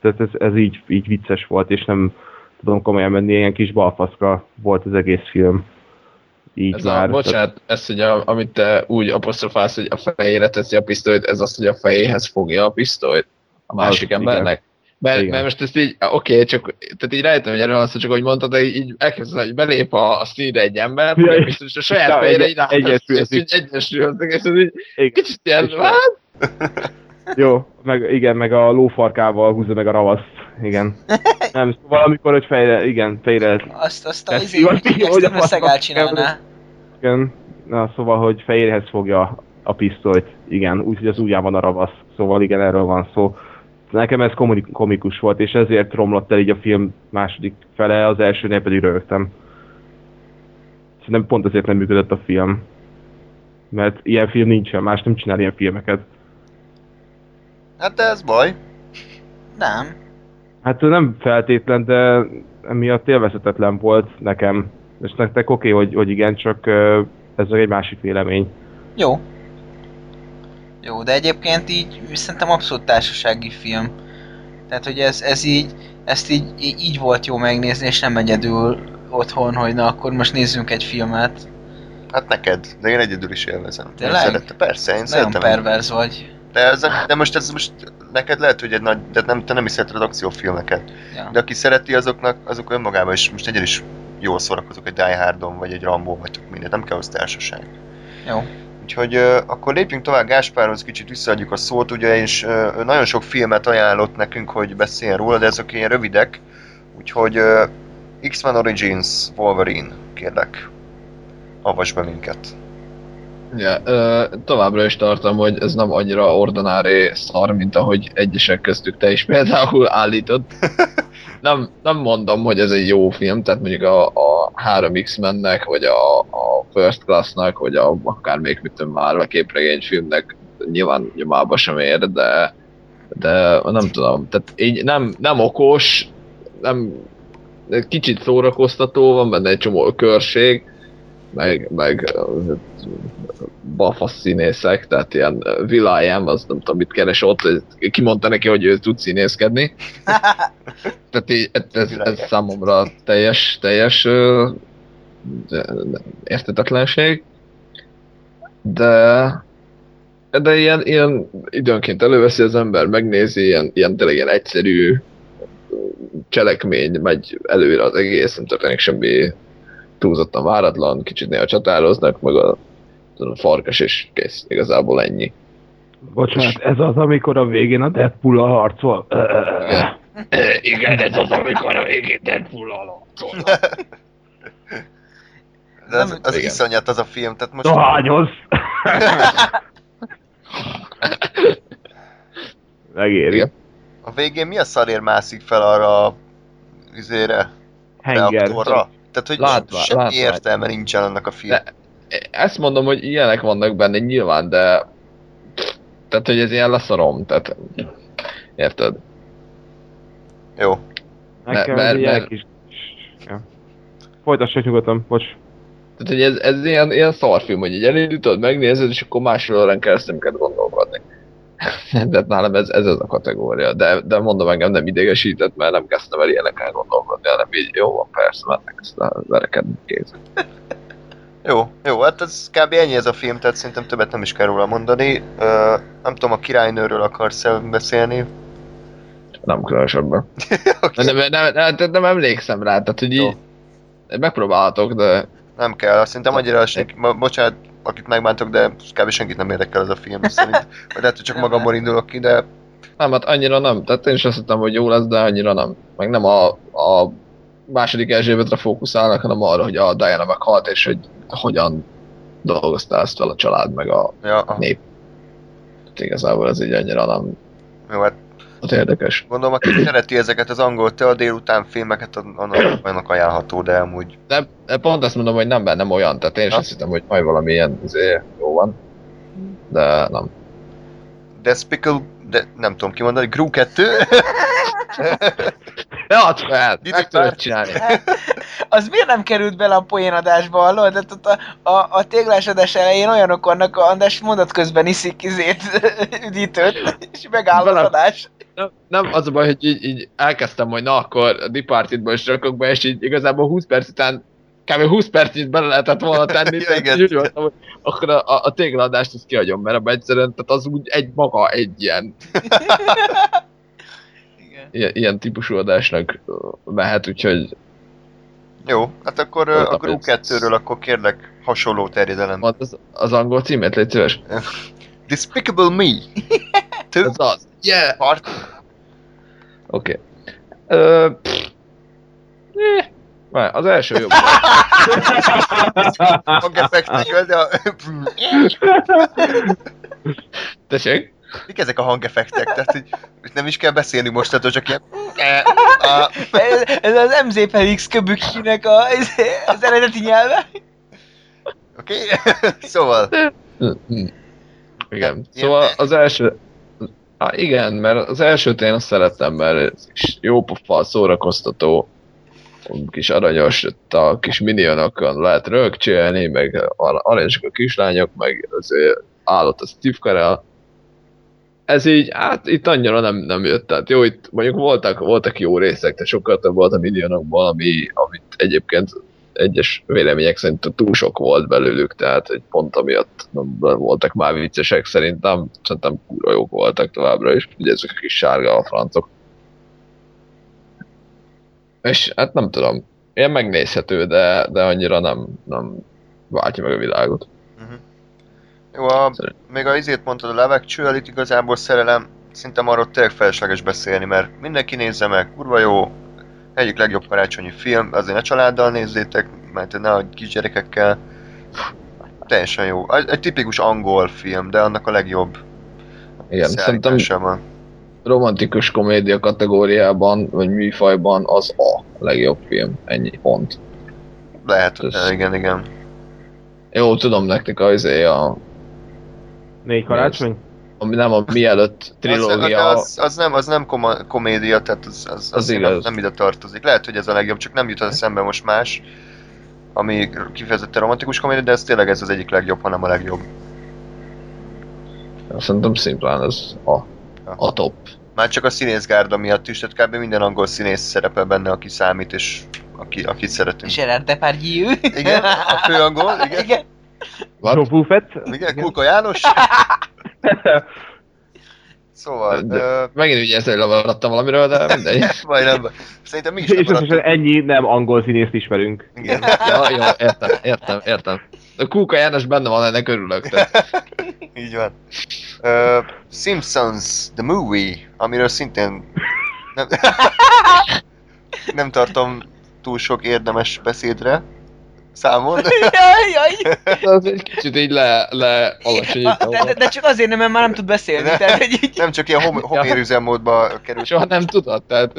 tehát ez, ez így, így vicces volt, és nem tudom komolyan menni, ilyen kis balfaszka volt az egész film. Így Ez már. a, bocsánat, ez, hogy a, amit te úgy apostrofálsz, hogy a fejére teszi a pisztolyt, ez az, hogy a fejéhez fogja a pisztolyt a másik Az, embernek. Mert, Igen. mert, most ezt így, oké, csak, tehát így rájöttem, hogy erről van szó, csak ahogy mondtad, de így, elképzelem, hogy belép a, a színre egy ember, Ja, biztos a saját fejére így egyesülzik. és így egyesülnek, és ez így Igen. kicsit ilyen, hát, Jó, meg, igen, meg a lófarkával húzza meg a ravaszt. Igen. Nem, szóval amikor, hogy fejre, igen, fejre, Azt, azt a izé, hogy a fasznak csinálná. igen. Na, szóval, hogy fejéhez fogja a pisztolyt, igen, úgyhogy az ujján van a ravasz. Szóval igen, erről van szó. Nekem ez komik- komikus volt, és ezért romlott el így a film második fele, az elsőnél pedig rögtem. Szerintem pont ezért nem működött a film. Mert ilyen film nincsen, más nem csinál ilyen filmeket. Hát de ez baj. Nem. Hát nem feltétlen, de emiatt élvezetetlen volt nekem. És nektek oké, okay, hogy, hogy igen, csak ez egy másik vélemény. Jó. Jó, de egyébként így szerintem abszolút társasági film. Tehát, hogy ez, ez így, ezt így, így volt jó megnézni, és nem egyedül otthon, hogy na akkor most nézzünk egy filmet. Hát neked, de én egyedül is élvezem. Én Tényleg? Szerette, persze, én Nagyon szeretem. perverz vagy. De, ez, de most ez most neked lehet, hogy egy nagy, de nem, te nem is szereted akciófilmeket. Ja. De aki szereti, azoknak, azok önmagában is most egyedül is jól szórakozok egy Die Hardon, vagy egy Rambo, vagy tök mindegy, nem kell az társaság. Jó. Úgyhogy akkor lépjünk tovább Gáspárhoz, kicsit visszaadjuk a szót, ugye, és nagyon sok filmet ajánlott nekünk, hogy beszéljen róla, de ezek ilyen rövidek. Úgyhogy X-Men Origins Wolverine, kérlek, avasd be minket. Ja, ö, továbbra is tartom, hogy ez nem annyira ordinári szar, mint ahogy egyesek köztük te is például állított. Nem, nem mondom, hogy ez egy jó film, tehát mondjuk a, a 3X-mennek, vagy a, a First Class-nak, vagy a, akár még mit tudom, Marvel képregényfilmnek nyilván nyomába sem ér, de, de nem tudom, tehát így nem, nem okos, nem, kicsit szórakoztató, van benne egy csomó körség, meg, meg ö, bafasz színészek, tehát ilyen Will.i.am, az nem tudom mit keres ott, kimondta neki, hogy ő tud színészkedni. tehát így, ez, ez, ez számomra teljes, teljes értetetlenség. De de ilyen, ilyen időnként előveszi az ember, megnézi, ilyen, ilyen tényleg ilyen egyszerű cselekmény megy előre az egész, nem történik semmi túlzottan váratlan, kicsit néha csatároznak, meg a, a farkas és kész, igazából ennyi. Bocsánat, ez az, amikor a végén a Deadpool a harcol. Igen. Ez az, amikor a végén Deadpool a harcol. De az, az igen. iszonyat az a film, tehát most... Dohányoz! Megéri. Igen. A végén mi a szarér mászik fel arra a üzére, Henger. reaktorra? Tehát, hogy Látvá- semmi látvány. értelme nincsen annak a film. De- Ezt mondom, hogy ilyenek vannak benne nyilván, de tehát, hogy ez ilyen leszarom, tehát érted? Jó. Nekem Mert- ez mert- kis... Ja. Folytassuk nyugodtan, bocs. Tehát, hogy ez, ez ilyen, ilyen szarfilm, hogy így elindítod, megnézed, és akkor másról órán keresztül kell gondolkodni. De nálam ez, ez az a kategória. De, de mondom, engem nem idegesített, mert nem kezdtem el ilyeneken gondolkodni, hanem így jó van, persze, mennek ezt a verekedni kéz. Jó, jó, hát ez kb. ennyi ez a film, tehát szerintem többet nem is kell róla mondani. Ö, nem tudom, a királynőről akarsz beszélni? Nem különösebben. Oké, Nem, nem, nem, nem, nem emlékszem rá, tehát hogy Jó. így megpróbálhatok, de Nem kell, szerintem annyira senki, bocsánat, akit megbántok, de kb. senkit nem érdekel ez a film, szerint. Vagy lehet, hogy csak magamból indulok ki, de nem, hát annyira nem. Tehát én is azt hittem, hogy jó lesz, de annyira nem. Meg nem a, a második Erzsébetre fókuszálnak, hanem arra, hogy a Diana meghalt, és hogy hogyan dolgozta ezt fel a család, meg a ja, nép. Tehát igazából ez így annyira nem jó, hát ott érdekes. gondolom, aki szereti ezeket az angol te a délután filmeket, annak, annak ajánlható, de amúgy De, de pont azt mondom, hogy nem bennem olyan, tehát én is azt hittem, hogy majd valami ilyen izé, jó van. De nem. Despicable, de nem tudom kimondani, Gru 2, Ja, hát fel, meg tudod Pár- csinálni. Az miért nem került bele a poénadásba, hallod? Tehát ott a, a, a téglásadás elején olyanok vannak, a András mondat közben iszik izét, üdítőt, és megáll az adás. Nem, nem, az a baj, hogy így, így elkezdtem, hogy na akkor a Departed-ba is rakok be, és így igazából 20 perc után kb. 20 percit bele lehetett volna tenni, Ja, tehát igen. úgy voltam, hogy akkor a, a, a tégladást azt kihagyom, mert abban egyszerűen, tehát az úgy egy maga egy ilyen, Igen. ilyen, ilyen típusú adásnak mehet, úgyhogy jó, hát akkor a Ez- 2-ről akkor kérlek hasonló terjedelem. az, az angol címét, légy szíves. Despicable Me. Two Ez az. Yeah! part. Oké. Okay. Eh, várj, az első jobb. hangeffektekkel, de a... Tessék? Mik ezek a hangeffektek? Tehát, hogy nem is kell beszélni most, tehát csak ilyen... A- Ez, ez az MZ Felix köbükinek a, az eredeti nyelve. Oké? Szóval... Mm. Igen. Szóval az első... Há, igen, mert az elsőt én azt szerettem, mert ez is jó pofa, szórakoztató, kis aranyos, a kis minionokon lehet rögcsélni, meg ar- aranyosak a kislányok, meg azért állott a Steve Carell. Ez így, hát itt annyira nem, nem jött, tehát jó, itt mondjuk voltak, voltak jó részek, de sokkal több volt a minionokból, ami, amit egyébként egyes vélemények szerint túl sok volt belőlük, tehát hogy pont amiatt nem voltak már viccesek szerintem, szerintem kurva jók voltak továbbra is, ugye ezek a kis sárga a francok. És hát nem tudom, ilyen megnézhető, de, de annyira nem, nem váltja meg a világot. Mhm. Jó, a, még a izét mondtad, a Love Actually-t igazából szerelem, szerintem arról tényleg felesleges beszélni, mert mindenki nézze meg, kurva jó, egyik legjobb karácsonyi film, azért ne családdal nézzétek, mert ne a kisgyerekekkel. Teljesen jó. Egy, egy tipikus angol film, de annak a legjobb Igen, szerintem van. Romantikus komédia kategóriában, vagy műfajban az a legjobb film. Ennyi pont. Lehet, Ez- igen, igen. Jó, tudom nektek az a, Négy karácsony? ami nem a mielőtt Az, trilógia, az, az, nem, az nem koma, komédia, tehát az, az, az, Az az nem, igaz. nem ide tartozik. Lehet, hogy ez a legjobb, csak nem jut eszembe most más, ami kifejezetten romantikus komédia, de ez tényleg ez az egyik legjobb, hanem a legjobb. szerintem szimplán ez a, a top. Már csak a színészgárda miatt is, tehát kb. minden angol színész szerepel benne, aki számít, és aki, akit szeretünk. Gerard Depardieu. Igen, a fő angol, igen. Igen. Joe Buffett? Igen, Kulka János. Szóval, De- ö, Megint ugye ezzel lemaradtam valamiről, de mindegy. vagy nem, szerintem mi is És ennyi nem angol színészt ismerünk. Igen. Ja, jó, értem, értem, értem. A Kúka János benne van, ennek örülök. Tehát Így van. Uh, Simpsons, the movie, amiről szintén nem, nem tartom túl sok érdemes beszédre számon. Jaj, jaj. az egy kicsit így le, le alacsonyítom. De, de, de, csak azért nem, mert már nem tud beszélni. Ne. Tehát, hogy így... Nem csak ilyen hom- homér üzemmódba került. Soha nem tudod, tehát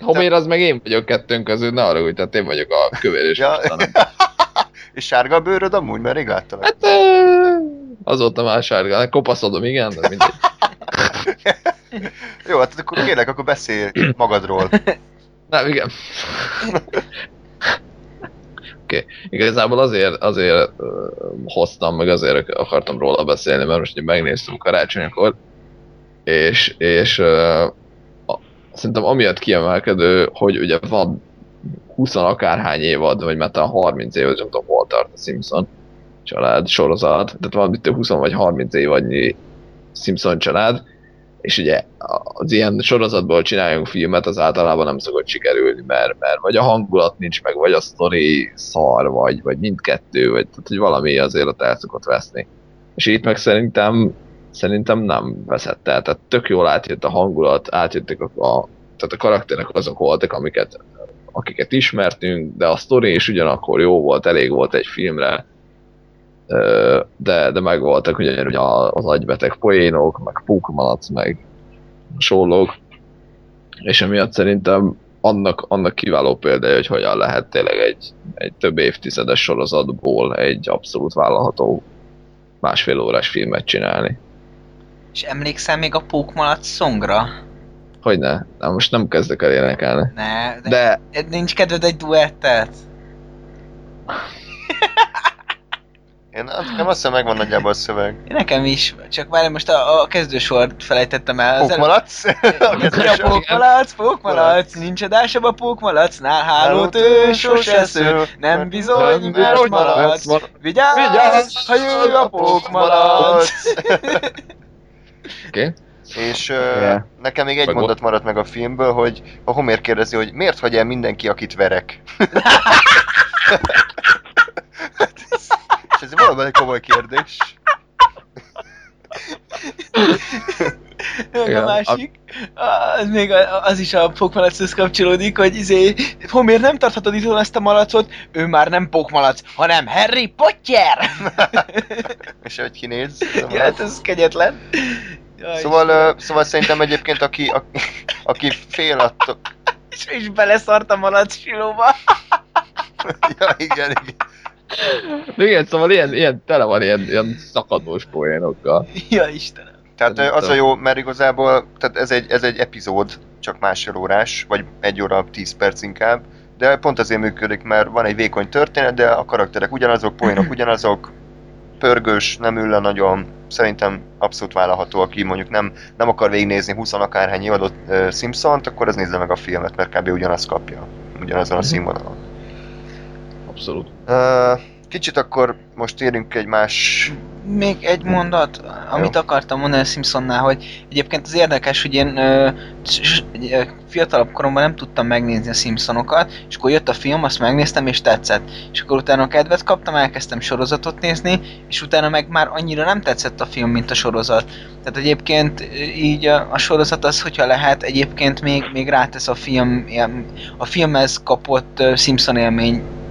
Homér az meg én vagyok kettőnk közül, ne arra úgy, tehát én vagyok a kövér és Ja. ja. És sárga a bőröd amúgy, mert rég láttalak. Hát azóta már sárga, kopaszodom, igen, de mindegy. Jó, hát akkor kérlek, akkor beszélj magadról. Nem, igen. Oké, okay. igazából azért, azért uh, hoztam, meg azért akartam róla beszélni, mert most megnéztem karácsonykor, és, és uh, szerintem amiatt kiemelkedő, hogy ugye van 20 akárhány évad, vagy már talán 30 évad, nem tudom, hol tart a Simpson család sorozat, tehát itt 20 vagy 30 évadnyi Simpson család, és ugye az ilyen sorozatból csináljunk filmet, az általában nem szokott sikerülni, mert, mert vagy a hangulat nincs meg, vagy a sztori szar, vagy, vagy mindkettő, vagy tehát, hogy valami azért ott el szokott veszni. És itt meg szerintem, szerintem nem veszett el, tehát tök jól átjött a hangulat, átjöttek a, a tehát a karakterek azok voltak, amiket, akiket ismertünk, de a sztori is ugyanakkor jó volt, elég volt egy filmre, de, de meg voltak ugye az agybeteg poénok, meg pókmalac, meg hasonlók, és emiatt szerintem annak, annak kiváló példája, hogy hogyan lehet tényleg egy, egy több évtizedes sorozatból egy abszolút vállalható másfél órás filmet csinálni. És emlékszel még a Pókmalac szongra? Hogyne? Na, most nem kezdek el énekelni. Ne, de, De nincs kedved egy duettet? Én nem azt hiszem megvan nagyjából a szöveg. Nekem is, csak már most a, a kezdősort felejtettem el. Pókmalac? pókmalac, pókmalac, nincs adásabb a pókmalacnál, hálót ő sose sző, nem bizony, mert malac. Vigyázz, Vigyázz, ha jön a pókmalac. Oké. És Yeah. nekem még egy Meg mondat maradt meg a filmből, hogy a Homér kérdezi, hogy miért hagy el mindenki, akit verek? És ez valóban egy komoly kérdés. Meg a másik, az még az is a pókmalachoz kapcsolódik, hogy izé, Homér nem tarthatod itthon ezt a malacot, ő már nem pókmalac, hanem Harry Potter! És hogy kinéz. ja, hát ez kegyetlen. Jaj, Szóval, uh, szóval szerintem egyébként aki, aki, aki fél attól... és is beleszart a malac silóba. ja, igen, igen. De igen, szóval ilyen, ilyen tele van ilyen, ilyen szakadós poénokkal. Ja Istenem. Tehát az a jó, mert igazából tehát ez, egy, ez egy epizód, csak másfél órás, vagy egy óra, tíz perc inkább, de pont azért működik, mert van egy vékony történet, de a karakterek ugyanazok, poénok ugyanazok, pörgős, nem ül nagyon, szerintem abszolút vállalható, aki mondjuk nem, nem akar végignézni 20 akárhány évadot uh, Simpsont, akkor az nézze meg a filmet, mert kb. ugyanazt kapja, ugyanazon a színvonalon. Abszolút. Uh, kicsit akkor most érünk egy más még egy mondat, amit akartam mondani a Simpsonnál, hogy egyébként az érdekes, hogy én ö, fiatalabb koromban nem tudtam megnézni a Simpsonokat, és akkor jött a film, azt megnéztem és tetszett. És akkor utána kedvet kaptam, elkezdtem sorozatot nézni, és utána meg már annyira nem tetszett a film, mint a sorozat. Tehát egyébként így a, a sorozat az, hogyha lehet, egyébként még, még rátesz a film, a filmhez kapott Simpson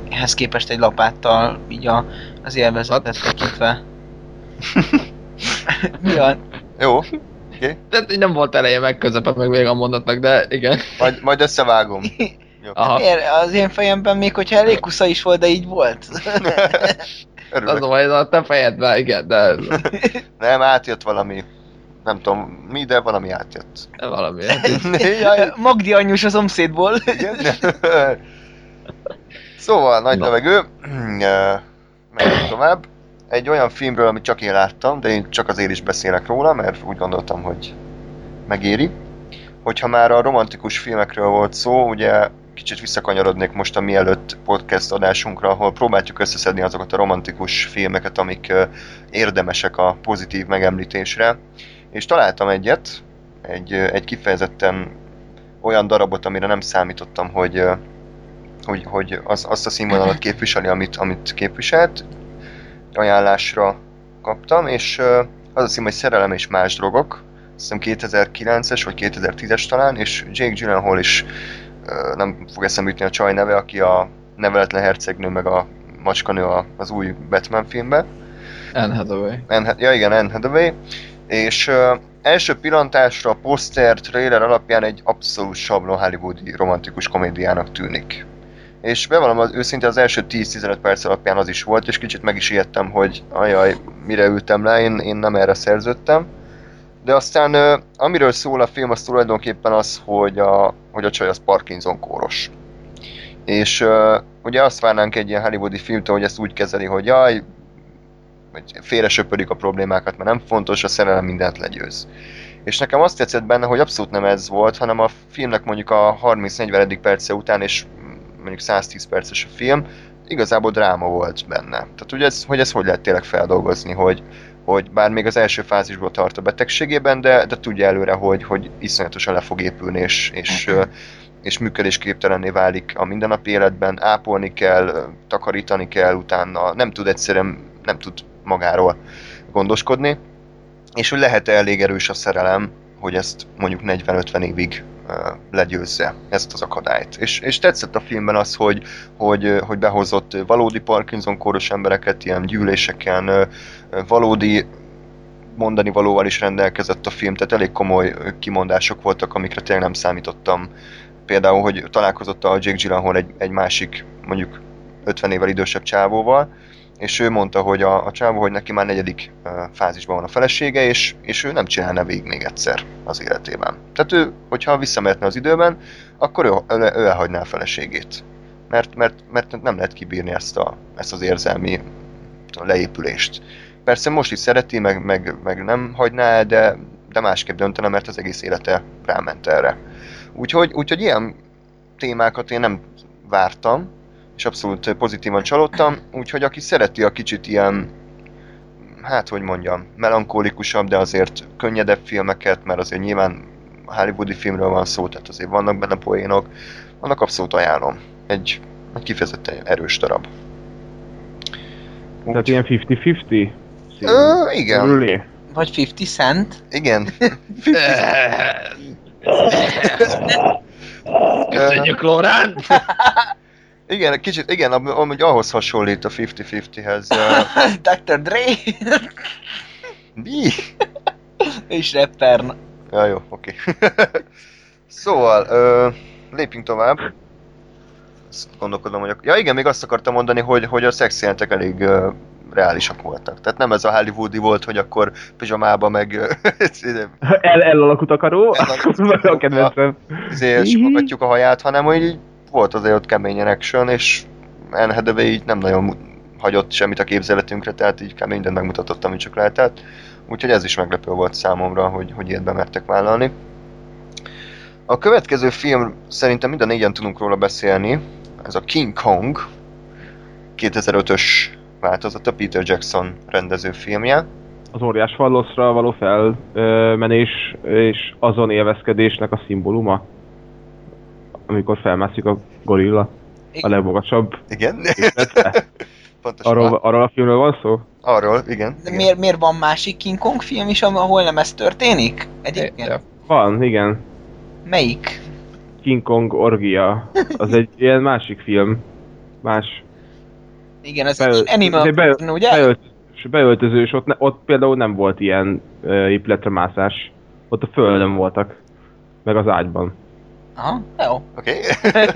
élményhez képest egy lapáttal így a, az élvezetet tekintve. Mi van? Jó, Tehát így nem volt eleje meg közepe meg még a mondatnak, de igen. majd, majd összevágom. Jó. Aha. Miért? Az én fejemben még, hogyha elég kusza is volt, de így volt. Az Örülök. a baj, a te fejedben, igen, de Nem, átjött valami. Nem tudom mi, de valami átjött. valami. Jaj, Magdi anyus a szomszédból. igen. Szóval, nagy Na. levegő. Megyünk tovább. Egy olyan filmről, amit csak én láttam, de én csak azért is beszélek róla, mert úgy gondoltam, hogy megéri. Hogyha már a romantikus filmekről volt szó, ugye kicsit visszakanyarodnék most a mielőtt podcast adásunkra, ahol próbáljuk összeszedni azokat a romantikus filmeket, amik érdemesek a pozitív megemlítésre. És találtam egyet, egy, egy kifejezetten olyan darabot, amire nem számítottam, hogy, hogy, hogy az, azt a színvonalat képviseli, amit, amit képviselt. Ajánlásra kaptam, és az a cím, hogy Szerelem és más drogok. Azt hiszem 2009-es vagy 2010-es talán, és Jake Gyllenhaal is nem fog eszembe jutni a csaj neve, aki a neveletlen hercegnő, meg a macskanő az új Batman filmben. Anne Hathaway. Anne, ja igen, Anne Hathaway. És ö, első pillantásra a poszter, trailer alapján egy abszolút sablon hollywoodi romantikus komédiának tűnik. És bevallom, az őszinte az első 10-15 perc alapján az is volt, és kicsit meg is ijedtem, hogy ajaj, mire ültem le, én, én nem erre szerződtem. De aztán amiről szól a film, az tulajdonképpen az, hogy a, hogy a csaj az Parkinson kóros. És ugye azt várnánk egy ilyen hollywoodi filmtől, hogy ezt úgy kezeli, hogy jaj, félre söpörik a problémákat, mert nem fontos, a szerelem mindent legyőz. És nekem azt tetszett benne, hogy abszolút nem ez volt, hanem a filmnek mondjuk a 30-40. perce után, és mondjuk 110 perces a film, igazából dráma volt benne. Tehát ugye ez, hogy ez hogy lehet tényleg feldolgozni, hogy, hogy bár még az első fázisból tart a betegségében, de, de tudja előre, hogy, hogy iszonyatosan le fog épülni, és, és, ö, és működésképtelenné válik a mindennapi életben, ápolni kell, takarítani kell utána, nem tud egyszerűen, nem tud magáról gondoskodni, és hogy lehet-e elég erős a szerelem, hogy ezt mondjuk 40-50 évig legyőzze ezt az akadályt. És, és tetszett a filmben az, hogy, hogy, hogy behozott valódi Parkinson-kóros embereket ilyen gyűléseken, valódi mondani valóval is rendelkezett a film, tehát elég komoly kimondások voltak, amikre tényleg nem számítottam. Például, hogy találkozott a Jake Gyllenhaal egy, egy másik, mondjuk 50 évvel idősebb csávóval, és ő mondta, hogy a, a csávó, hogy neki már negyedik fázisban van a felesége, és, és ő nem csinálna végig még egyszer az életében. Tehát ő, hogyha visszamehetne az időben, akkor ő, ő, ő elhagyná a feleségét. Mert, mert, mert nem lehet kibírni ezt, a, ezt az érzelmi leépülést. Persze most is szereti, meg, meg, meg nem hagyná el, de, de másképp döntene, mert az egész élete ráment erre. Úgyhogy, úgyhogy ilyen témákat én nem vártam, és abszolút pozitívan csalódtam, úgyhogy aki szereti a kicsit ilyen, hát hogy mondjam, melankólikusabb, de azért könnyedebb filmeket, mert azért nyilván hollywoodi filmről van szó, tehát azért vannak benne poénok, annak abszolút ajánlom. Egy, egy kifejezetten erős darab. Tehát ilyen 50-50? Ö, igen, Rülé. Vagy 50 cent? igen. Köszönjük, Lorán! Igen, kicsit, igen, am- amúgy ahhoz hasonlít a 50-50-hez. ö, Dr. Dre? Mi? és rapper. Ja, jó, oké. szóval, ö, lépjünk tovább. Azt gondolkodom, hogy... Ja igen, még azt akartam mondani, hogy, hogy a szexjelentek elég ö, reálisak voltak. Tehát nem ez a hollywoodi volt, hogy akkor pizsamába meg El, elalakut akaró? Elalakut a kedvencem. simogatjuk a haját, hanem hogy így volt azért ott keményen action, és Anne így nem nagyon hagyott semmit a képzeletünkre, tehát így kb. mindent megmutatott, amit csak lehetett. Úgyhogy ez is meglepő volt számomra, hogy, hogy ilyet bemertek vállalni. A következő film szerintem mind a négyen tudunk róla beszélni, ez a King Kong, 2005-ös változata, Peter Jackson rendező filmje. Az óriás való felmenés és azon élvezkedésnek a szimbóluma, amikor felmászik a gorilla, a Igen. legmagasabb Igen? Pontosan. Arról, arról a filmről van szó? Arról, igen. De igen. miért, miért van másik King Kong film is, ahol nem ez történik? Egyébként? Ja. Van, igen. Melyik? King Kong Orgia. Az egy ilyen másik film. Más. Igen, az Beöl- Animal beöl- Porn, ugye? Beölt, beöltözős, ott, ne, ott például nem volt ilyen uh, épületre mászás. Ott a földön voltak. Meg az ágyban. Aha, jó. Oké.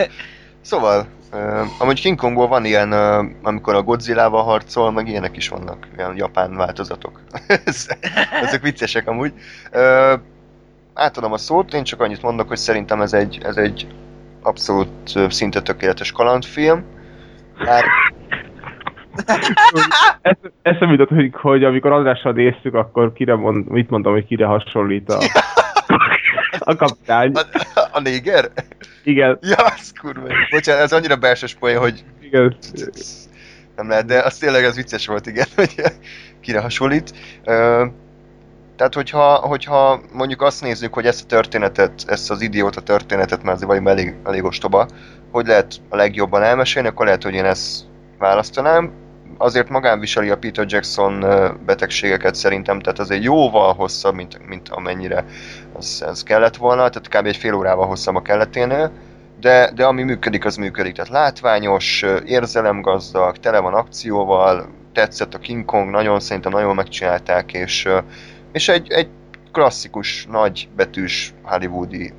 szóval, uh, amúgy King Kongból van ilyen, uh, amikor a Godzilla-val harcol, meg ilyenek is vannak, ilyen japán változatok. Ez- Ezek viccesek amúgy. Uh, átadom a szót, én csak annyit mondok, hogy szerintem ez egy, ez egy abszolút ö, szinte tökéletes kalandfilm. Már Ez, eszembe jutott, hogy, hogy amikor Andrással néztük, akkor kire mond, mit mondtam, hogy kire hasonlít a, a kapitány. a, a néger? Igen, Ja, az kurva. Bocsánat, ez annyira belsős poén, hogy igen. nem lehet, de az tényleg az vicces volt, igen, hogy kire hasonlít. Tehát, hogyha, hogyha mondjuk azt nézzük, hogy ezt a történetet, ezt az idióta történetet, mert azért elég, elég ostoba, hogy lehet a legjobban elmesélni, akkor lehet, hogy én ezt választanám. Azért magán viseli a Peter Jackson betegségeket szerintem, tehát azért jóval hosszabb, mint, mint amennyire az, ez kellett volna, tehát kb. egy fél órával hosszabb a kelleténél de, de ami működik, az működik. Tehát látványos, érzelemgazdag, tele van akcióval, tetszett a King Kong, nagyon szerintem nagyon megcsinálták, és, és egy, egy klasszikus, nagy betűs hollywoodi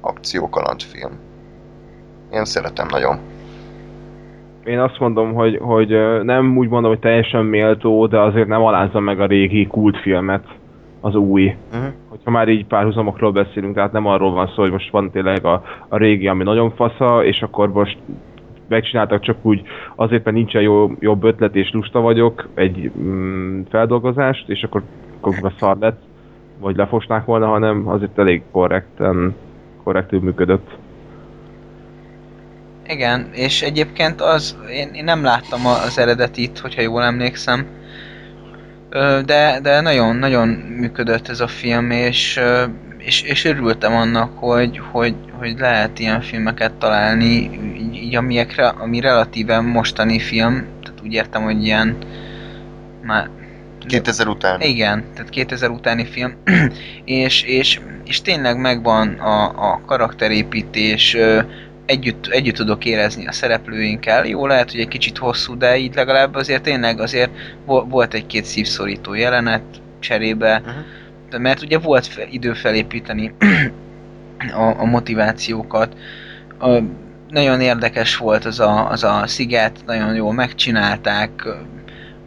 akciókalandfilm. Én szeretem nagyon. Én azt mondom, hogy, hogy nem úgy mondom, hogy teljesen méltó, de azért nem alázza meg a régi kultfilmet, az új. Uh-huh. Hogyha már így párhuzamokról beszélünk, tehát nem arról van szó, hogy most van tényleg a, a régi, ami nagyon fasza, és akkor most megcsináltak csak úgy azért, mert nincsen jó, jobb ötlet és lusta vagyok, egy mm, feldolgozást, és akkor akkor szar lett, vagy lefosnák volna, hanem azért elég korrekten, korrektül működött. Igen, és egyébként az, én, én nem láttam az eredetit, hogyha jól emlékszem, de, de nagyon, nagyon működött ez a film, és, és, és örültem annak, hogy, hogy, hogy lehet ilyen filmeket találni, így, így amilyekre, ami relatíve mostani film, tehát úgy értem, hogy ilyen már 2000 után. igen, tehát 2000 utáni film, és, és, és tényleg megvan a, a karakterépítés, együtt, együtt tudok érezni a szereplőinkkel. Jó, lehet, hogy egy kicsit hosszú, de így legalább azért tényleg azért vo- volt egy-két szívszorító jelenet cserébe, de mert ugye volt fe, idő felépíteni a, a motivációkat. A, nagyon érdekes volt az a, az a sziget, nagyon jól megcsinálták,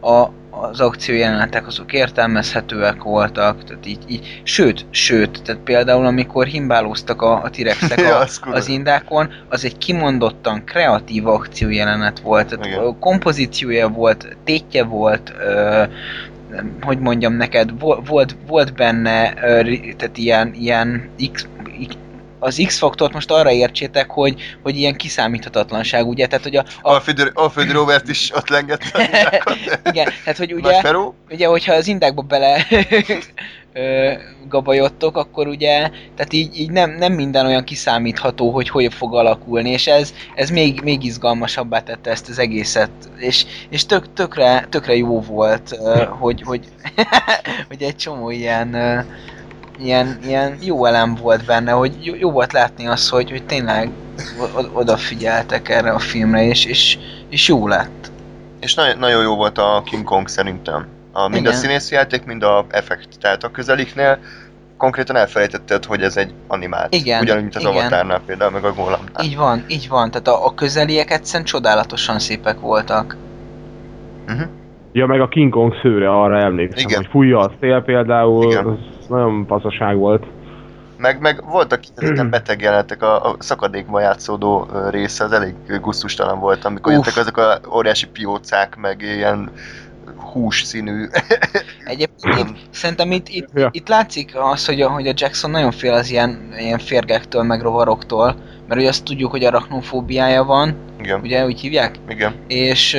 a, az akciójelenetek azok értelmezhetőek voltak, tehát így, így, sőt, sőt, tehát például amikor himbálóztak a, a T-rexek Ja, az az indákon, az egy kimondottan kreatív akciójelenet volt, tehát Igen. kompozíciója volt, tétje volt, ö, hogy mondjam neked, vo- volt, volt benne, ö, tehát ilyen, ilyen X- az X-faktort most arra értsétek, hogy, hogy ilyen kiszámíthatatlanság, ugye? Tehát, hogy a, a Alföld, Alföld Robert is ott lengette igen, tehát, hogy ugye, ugye, hogyha az indákba bele gabajottok, akkor ugye, tehát így, így nem, nem minden olyan kiszámítható, hogy hogy fog alakulni, és ez, ez még, még izgalmasabbá tette ezt az egészet, és, és tök, tökre, tökre jó volt, hogy, hogy, hogy egy csomó ilyen, ilyen, ilyen jó elem volt benne, hogy jó, jó volt látni azt, hogy, hogy tényleg odafigyeltek erre a filmre, és, és, és jó lett. És nagyon, nagyon jó volt a King Kong szerintem. A, mind a Igen. színészi játék, mind a effekt. Tehát a közeliknél konkrétan elfelejtetted, hogy ez egy animált. Igen, Ugyanúgy, mint az igen. Avatarnál például, meg a Golemnál. Így van, így van. Tehát a, a közeliek egyszerűen csodálatosan szépek voltak. Ja, meg a King Kong szőre, arra emlékszem, Igen. hogy fújja a szél például, Igen. az nagyon paszaság volt. Meg, meg voltak ilyen beteg jelenetek, a, a szakadékban játszódó része, az elég gusztustalan volt, amikor Uff. jöttek azok a óriási piócák, meg ilyen hús színű. Egyébként itt, szerintem itt, itt, Ja. itt látszik az, hogy a, hogy a Jackson nagyon fél az ilyen, ilyen férgektől, meg rovaroktól, mert ugye azt tudjuk, hogy arachnofóbiája van, Igen, ugye úgy hívják? igen. és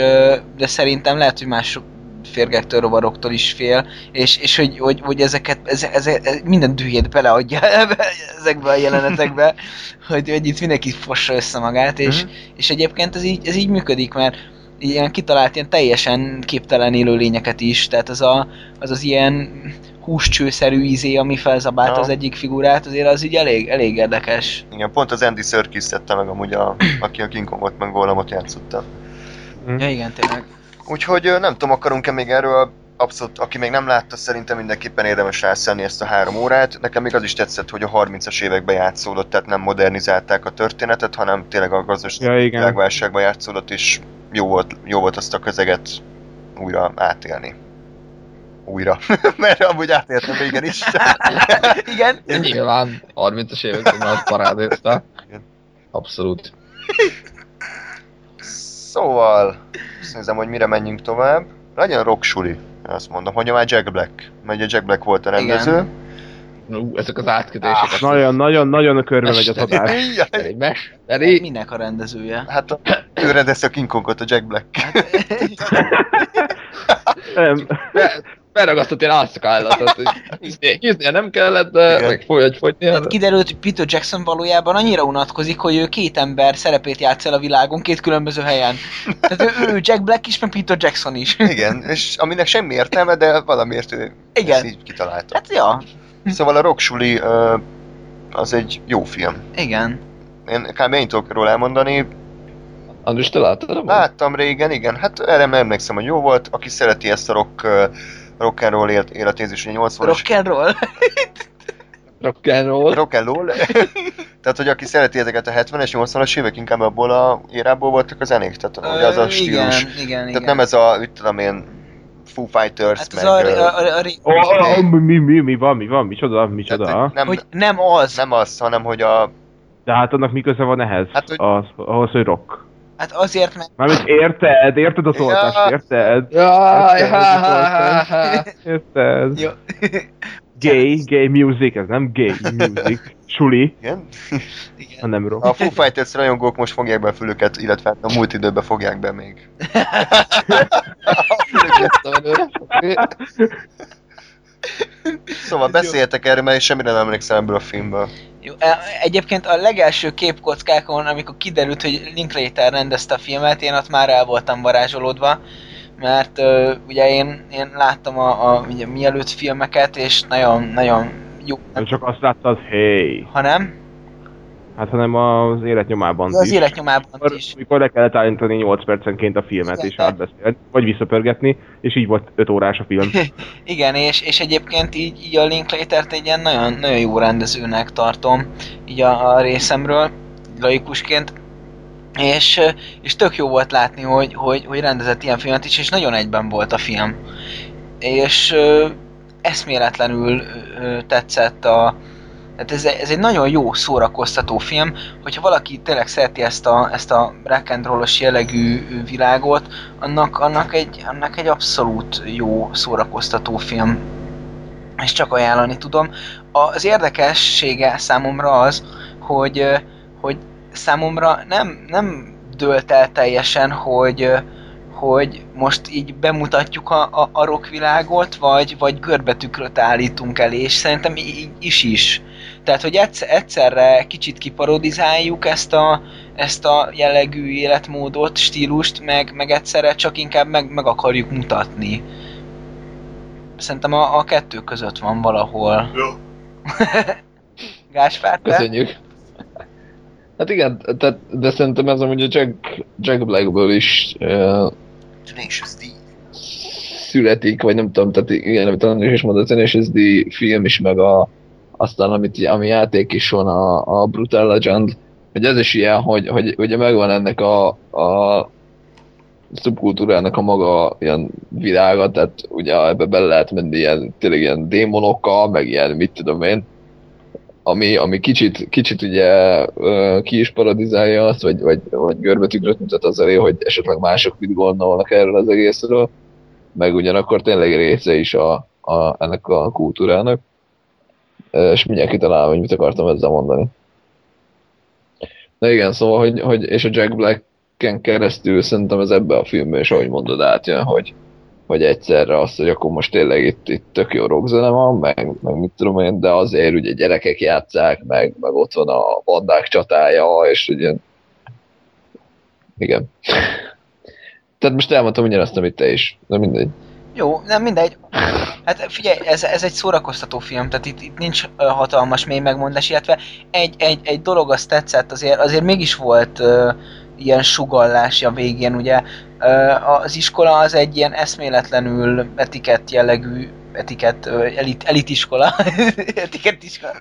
de szerintem lehet, hogy mások férgektől, rovaroktól is fél, és, és hogy, hogy, hogy ezeket, ezek, ezek, minden dühét beleadja ebbe, ezekbe a jelenetekbe, hogy, hogy itt mindenki fossa össze magát, és, Mhm. és egyébként ez így, ez így működik, mert ilyen kitalált ilyen teljesen képtelen élőlényeket is, tehát az a, az, az ilyen húscsőszerű ízé, ami felzabált Ja. az egyik figurát, azért az így elég, elég érdekes. Igen, pont az Andy Serkis tette meg amúgy, a, aki a King Kongot meg Golemot játszotta. Ja igen, tényleg. Úgyhogy nem tudom, akarunk-e még erről abszolút, aki még nem látta, szerintem mindenképpen érdemes rászállni ezt a három órát. Nekem még az is tetszett, hogy a 30-as években játszódott, tehát nem modernizálták a történetet, hanem tényleg a gazdasági Ja, játszódott, és jó volt, jó volt azt a közeget újra átélni. Újra. Mert amúgy átéltem régen is. Igen? Nyilván 30-as években nagy parádézta. Abszolút. Szóval, azt nézem, hogy mire menjünk tovább. Legyen Rock Suli, azt mondom, hogy már Jack Black. Mert ugye Jack Black volt a rendező. Igen. Ú, ezek az átkötések. Nagyon-nagyon-nagyon körbe megy a Mester. adás. Jaj, Egy mesteri. Minek a rendezője? Hát a, ő rendezte a King Kongot, a Jack Black. Nem, Beragasztott ilyen álszakállatot, hogy hűznie- hűznie nem kellett, de Igen. meg fogy, hogy fogynia. Tehát kiderült, hogy Peter Jackson valójában annyira unatkozik, hogy ő két ember szerepét játsz el a világon, két különböző helyen. Tehát ő, ő Jack Black is, meg Peter Jackson is. Igen, és aminek semmi értelme, de valamiért ő Igen. ezt így kitalálta. Hát ja, Szóval a Rock Suli ö, az egy jó film. igen. Én kb. ennyit tudok róla elmondani. András, te láttad? Láttam régen, igen, hát erre emlékszem, hogy jó volt. Aki szereti ezt a rock, ö, rock and roll élet, életézés, ugye 80-as Rock and roll. Rock and roll. rock and roll. Tehát, hogy aki szereti ezeket a 70-es, 80-as évek, inkább abból a érából voltak a zenék. Tehát ugye az a Ö, stílus. Igen, igen, Tehát igen. nem ez a, mit tudom én, Foo Fighters, Hát meg... az a, ö, a, a, a, mi, mi, mi van, mi van, micsoda, micsoda? tehát, nem, hogy nem az. nem az, hanem hogy a... De hát annak mi köze van ehhez? Hát, hogy- Az, ahhoz, hogy rock. Hát azért, mert Mármint érted, érted a szoltást, Ja. érted? Jaj, Ezt ha, ha, ha. Érted? Jó. Gay, gay music, ez nem gay music. Suli, Igen? igen. hanem rock. A Foo Fighters rajongók most fogják be a fülüket, illetve hát a múlt időben fogják be még. Szóval beszéljetek erről, mert semmire nem emlékszem ebből a filmből. Jó, e- egyébként a legelső képkockákon, amikor kiderült, hogy Linklater rendezte a filmet, én ott már el voltam varázsolódva, mert ö, ugye én, én láttam a, a ugye, mielőtt filmeket, és nagyon, nagyon jó, Nem csak azt láttad, hey. hanem Hát hanem az életnyomában az is. életnyomában Amikor, is. amikor le kellett állítani 8 percenként a filmet és Igen. átbeszélni, vagy visszapörgetni, és így volt 5 órás a film. Igen, és, és egyébként így, így a Linklatert egy ilyen nagyon, nagyon jó rendezőnek tartom, így a, a részemről, laikusként. És, és tök jó volt látni, hogy, hogy, hogy rendezett ilyen filmet is, és nagyon egyben volt a film. És eszméletlenül tetszett a... Tehát ez, ez egy nagyon jó szórakoztató film, hogyha valaki tényleg szereti ezt a, ezt a rock and jellegű világot, annak, annak, egy, annak egy abszolút jó szórakoztató film. És csak ajánlani tudom. Az érdekessége számomra az, hogy, hogy számomra nem, nem dölt el teljesen, hogy, hogy most így bemutatjuk a, a, a rockvilágot, vagy, vagy görbetükröt állítunk elé, és szerintem így is is. Tehát, hogy egyszer, egyszerre kicsit kiparodizáljuk ezt a, ezt a jellegű életmódot, stílust, meg, meg egyszerre csak inkább meg, meg akarjuk mutatni. Szerintem a, a kettő között van valahol. Jó. Gáspár, te? Köszönjük. Hát igen, tehát, de szerintem ez amúgy a Jack, Jack Blackből is uh, Tenacious D. születik, vagy nem tudom, tehát igen, amit András is mondott, a Tenacious D film is, meg a, aztán amit, ami játék is van, a, a Brutal Legend, hogy ez is ilyen, hogy, hogy ugye megvan ennek a, a szubkultúrának a maga ilyen világa, tehát ugye ebbe bele lehet menni ilyen, tényleg ilyen démonokkal, meg ilyen, mit tudom én, ami, ami kicsit, kicsit ugye ki is paradizálja azt, vagy, vagy, vagy görbetükröt mutat az elé, hogy esetleg mások mit gondolnak erről az egészről, meg ugyanakkor tényleg része is a, a, ennek a kultúrának. És mindjárt kitalálom, hogy mit akartam ezzel mondani. De igen, szóval, hogy, hogy és a Jack Black-en keresztül szerintem ez ebbe a filmbe is, ahogy mondod, átjön, hogy, hogy egyszerre azt, hogy akkor most tényleg itt, itt tök jó rockzene van, meg, meg mit tudom én, de azért ugye gyerekek játszák, meg, meg ott van a bandák csatája, és ugye igen. Tehát most elmondtam ugyanazt, amit te is, de mindegy. Jó, nem mindegy. Hát figyelj, ez, ez egy szórakoztató film, tehát itt, itt nincs ö, hatalmas mély megmondás, illetve egy, egy, egy dolog azt tetszett, azért, azért mégis volt ö, ilyen sugallás a végén, ugye. Ö, az iskola az egy ilyen eszméletlenül etikett jellegű etikett, elit, elitiskola, etikett iskola.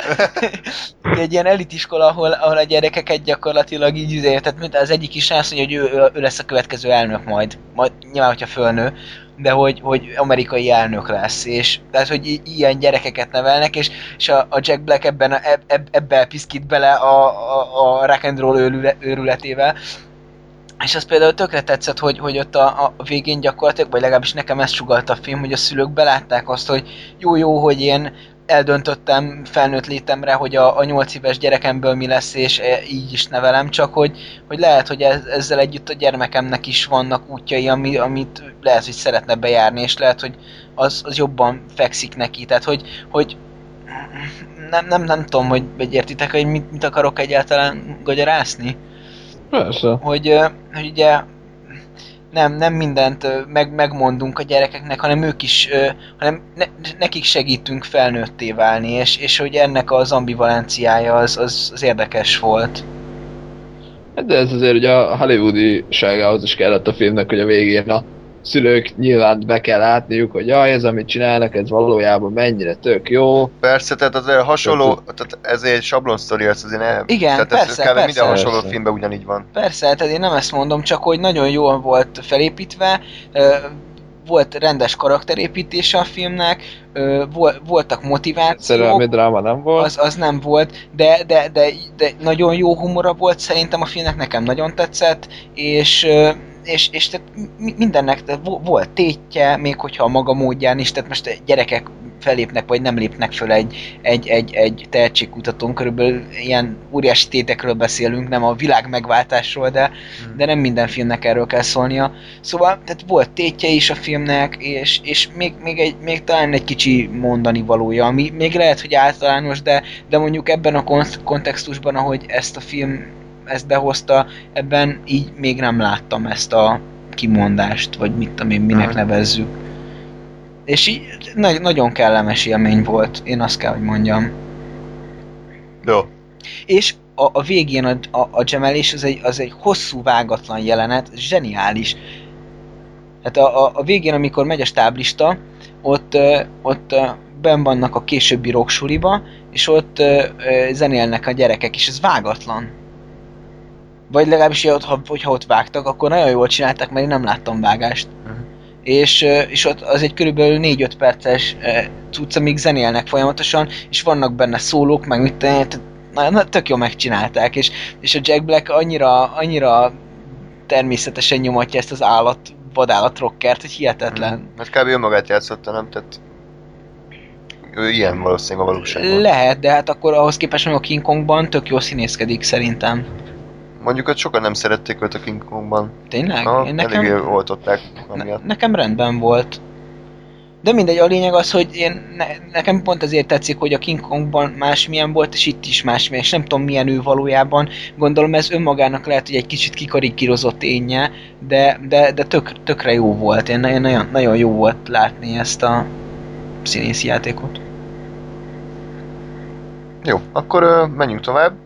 egy ilyen elitiskola, ahol, ahol a gyerekeket gyakorlatilag így üzé, tehát mint az egyik is azt mondja, hogy ő, ő lesz a következő elnök majd, majd nyilván, hogyha fölnő, de hogy, hogy amerikai elnök lesz, és tehát, hogy ilyen gyerekeket nevelnek, és, és a, a Jack Black ebben a, eb, eb, ebbe piszkít bele a, a, a rock and roll őrüle, őrületével, és az például tökre tetszett, hogy, hogy ott a, a végén gyakorlatilag, vagy legalábbis nekem ezt sugalta a film, hogy a szülők belátták azt, hogy jó-jó, hogy én eldöntöttem felnőtt létemre, hogy a, a 8 éves gyerekemből mi lesz, és e, így is nevelem, csak hogy, hogy lehet, hogy ez, ezzel együtt a gyermekemnek is vannak útjai, ami, amit lehet, hogy szeretne bejárni, és lehet, hogy az, az jobban fekszik neki. Tehát, hogy, hogy nem, nem, nem tudom, hogy, értitek, hogy mit, mit akarok egyáltalán gagyarászni Persze. hogy, hogy ugye nem, nem mindent meg, megmondunk a gyerekeknek, hanem ők is, hanem ne, nekik segítünk felnőtté válni, és, és hogy ennek az ambivalenciája az, az, az érdekes volt. Hát De ez azért ugye a hollywoodi ságához is kellett a filmnek, hogy a végén a szülők nyilván be kell látniuk, hogy jaj, ez amit csinálnak, ez valójában mennyire tök jó. Persze, tehát azért hasonló, tehát ez egy sablon sztori, ez azért nem. Igen, tehát ez persze, kb. persze. minden hasonló Persze. filmben ugyanígy van. Persze, tehát én nem ezt mondom, csak hogy nagyon jól volt felépítve, volt rendes karakterépítése a filmnek, voltak motivációk, Szerelmi dráma nem volt. az, az nem volt, de, de, de, de nagyon jó humora volt szerintem a filmnek, nekem nagyon tetszett, és, és, és tehát mi- mindennek de vo- volt tétje, még hogyha a maga módján is, tehát most gyerekek felépnek, vagy nem lépnek föl egy, egy, egy, egy tehetségkutatón, körülbelül ilyen óriási tétekről beszélünk, nem a világ megváltásról, de, de nem minden filmnek erről kell szólnia. Szóval tehát volt tétje is a filmnek, és, és még, még, egy, még talán egy kicsi mondani valója, ami még lehet, hogy általános, de, de mondjuk ebben a kont- kontextusban, ahogy ezt a film ezt behozta, ebben így még nem láttam ezt a kimondást, vagy mit tudom én, minek Mhm. nevezzük. És így na- nagyon kellemes élmény volt, én azt kell, hogy mondjam. Jó. És a, a végén a, a, a gemelés az egy, az egy hosszú vágatlan jelenet, zseniális. Hát a, a, a végén, amikor megy a stáblista, ott, ott ö, benn vannak a későbbi rocksuliba, és ott zenélnek a gyerekek, és ez vágatlan. Vagy legalábbis, ha, hogyha ott vágtak, akkor nagyon jól csinálták, mert én nem láttam vágást. Mhm. És, és ott az egy körülbelül 4-5 perces cucc, amíg zenélnek folyamatosan, és vannak benne szólók, meg mit tehát na, na, tök jól megcsinálták, és, és a Jack Black annyira, annyira természetesen nyomatja ezt az állat, vadállat rockert, hogy hihetetlen. Hát kb. önmagát játszotta, nem? Tehát ő ilyen valószínűleg a valóságban. Lehet, de hát akkor ahhoz képest, hogy a King Kongban tök jól színészkedik szerintem. Mondjuk ott sokan nem szerették őt a King Kongban. Tényleg? Na, Én nekem, oltották ne, nekem rendben volt. De mindegy, a lényeg az, hogy én, ne, nekem pont ezért tetszik, hogy a King Kongban másmilyen volt, és itt is másmilyen, és nem tudom milyen ő valójában. Gondolom ez önmagának lehet, hogy egy kicsit kikarikírozott énje, de, de, de tök, tökre jó volt. Én, én nagyon, nagyon jó volt látni ezt a színészi játékot. Jó, akkor ö, menjünk tovább.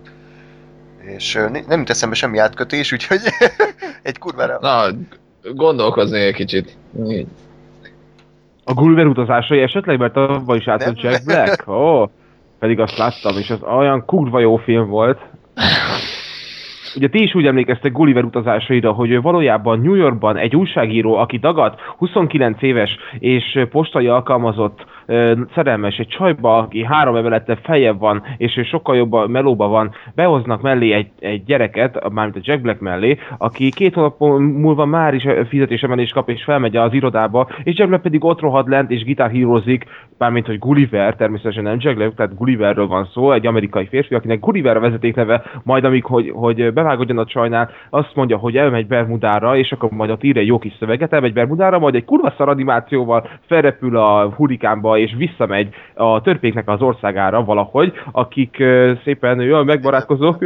És nem jut eszembe semmi átkötés, úgyhogy egy kurvára. Na, gondolkozni egy kicsit. Így. A Gulliver utazásai esetleg, mert abban is Nem. Jack Black? Ó, pedig azt láttam, és az olyan kurva jó film volt. Ugye ti is úgy emlékeztek Gulliver utazásaira, hogy ő valójában New Yorkban egy újságíró, aki dagadt, 29 éves és postai alkalmazott, szerelmes egy csajba, aki három emelettel feljebb van, és ő sokkal jobban melóba van, behoznak mellé egy, egy gyereket, mármint a Jack Black mellé, aki két hónap múlva már is fizetésemelést kap, és felmegy az irodába, és Jack Black pedig ott rohad lent, és gitárhírozik, mármint hogy Gulliver, természetesen nem Jack Black, tehát Gulliverről van szó, egy amerikai férfi, akinek Gulliver a vezetékneve, majd amíg, hogy, hogy bevágódjon a csajnál, azt mondja, hogy elmegy Bermudára, és akkor majd ott ír egy jó kis szöveget, elmegy Bermudára, majd egy kurva szar animációval felrepül a hurikánba, és visszamegy a törpéknek az országára valahogy, akik szépen jól megbarátkozók,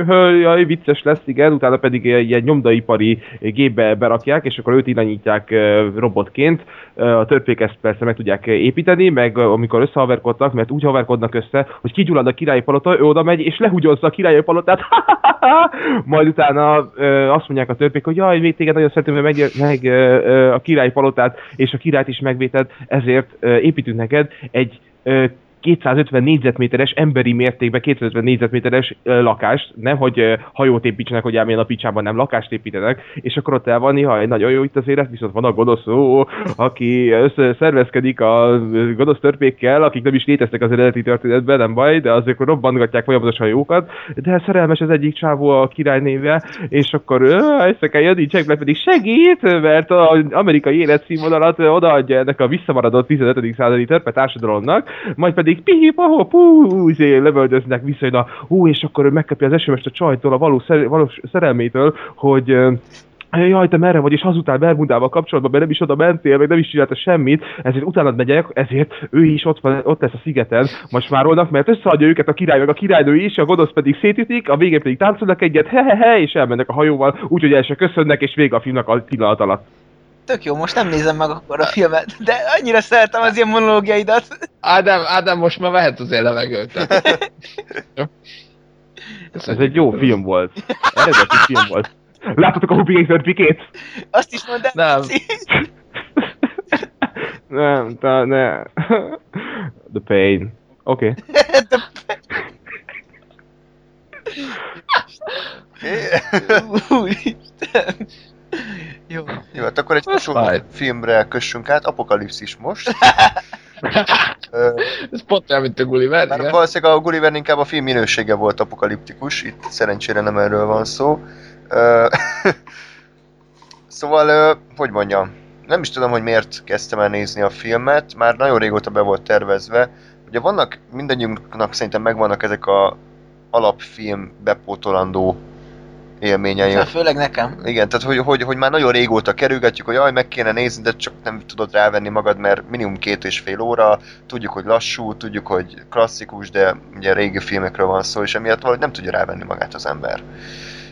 jaj, vicces lesz, igen, utána pedig egy ilyen nyomdaipari gépbe berakják, és akkor őt irányítják robotként. A törpék ezt persze meg tudják építeni, meg amikor összehaverkodnak, mert úgy haverkodnak össze, hogy kigyullad a királyi palota, ő oda megy, és lehugyozza a királyi palotát, majd utána azt mondják a törpék, hogy jaj, még téged nagyon szeretem, mert meg, meg a királyi palotát, és a királyt is megvéted, ezért építünk neked egy 250 négyzetméteres, emberi mértékben 250 négyzetméteres lakást, nem hogy hajót építsenek, hogy elmélyen a picsában nem lakást építenek, és akkor ott el van néha egy nagyon jó itt az élet, viszont van a gonoszó, aki összeszervezkedik a gonosz törpékkel, akik nem is léteztek az eredeti történetben, nem baj, de azért robbantgatják folyamatosan jókat, de szerelmes az egyik csávó a királynévvel, és akkor össze kell jönni, Jack pedig segít, mert az amerikai életszínvonalat odaadja ennek a visszamaradott 15. századi törpe társadalomnak, majd pedig pihi, paho, pú, izé, lövöldöznek vissza, na, hú, és akkor ő megkapja az SMS-t a csajtól, a valós, szer- valós szerelmétől, hogy Jaj, te merre vagy, és azután Bermudával kapcsolatban, mert nem is oda mentél, meg nem is csinálta semmit, ezért utánad megyek, ezért ő is ott, van, ott lesz a szigeten, most már olnak, mert összeadja őket a király, meg a királynő is, a gonosz pedig szétütik, a végén pedig táncolnak egyet, he-he-he, és elmennek a hajóval, úgyhogy el se köszönnek, és vége a filmnek a pillanat alatt. Tök jó, most nem nézem meg akkor a filmet, de annyira szeretem az ilyen monológiaidat. Ádám, Ádám most már vehet azért levegőt. Ez egy jó film volt. Eredeti film volt. Láttatok a Hubi Pikét? Azt is mondd el, Nem. Nem, ta, ne. The pain. Oké. Okay. Úristen. Jó. Jó, hát akkor egy hasonló filmre kössünk át, Apokalipszis most. Ez pont olyan, mint a Gulliver, Mert igen? valószínűleg a Gulliver inkább a film minősége volt apokaliptikus, itt szerencsére nem erről van szó. Szóval, hogy mondjam, nem is tudom, hogy miért kezdtem el nézni a filmet, már nagyon régóta be volt tervezve. Ugye vannak, mindannyiunknak szerintem megvannak ezek a alapfilm bepótolandó élményei. Hát főleg nekem. Igen, tehát hogy, hogy, hogy már nagyon régóta kerülgetjük, hogy jaj, meg kéne nézni, de csak nem tudod rávenni magad, mert minimum két és fél óra, tudjuk, hogy lassú, tudjuk, hogy klasszikus, de ugye régi filmekről van szó, és emiatt valahogy nem tudja rávenni magát az ember.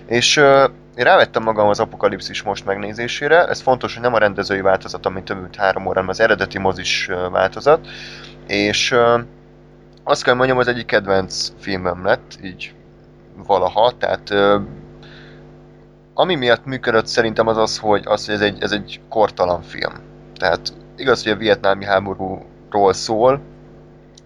És uh, én rávettem magam az Apokalipszis most megnézésére, ez fontos, hogy nem a rendezői változat, ami több mint három hanem az eredeti mozis változat, és uh, azt kell mondjam, az egyik kedvenc filmem lett, így valaha, tehát ami miatt működött szerintem az az, hogy, az, hogy ez, egy, ez egy kortalan film. Tehát igaz, hogy a vietnámi háborúról szól,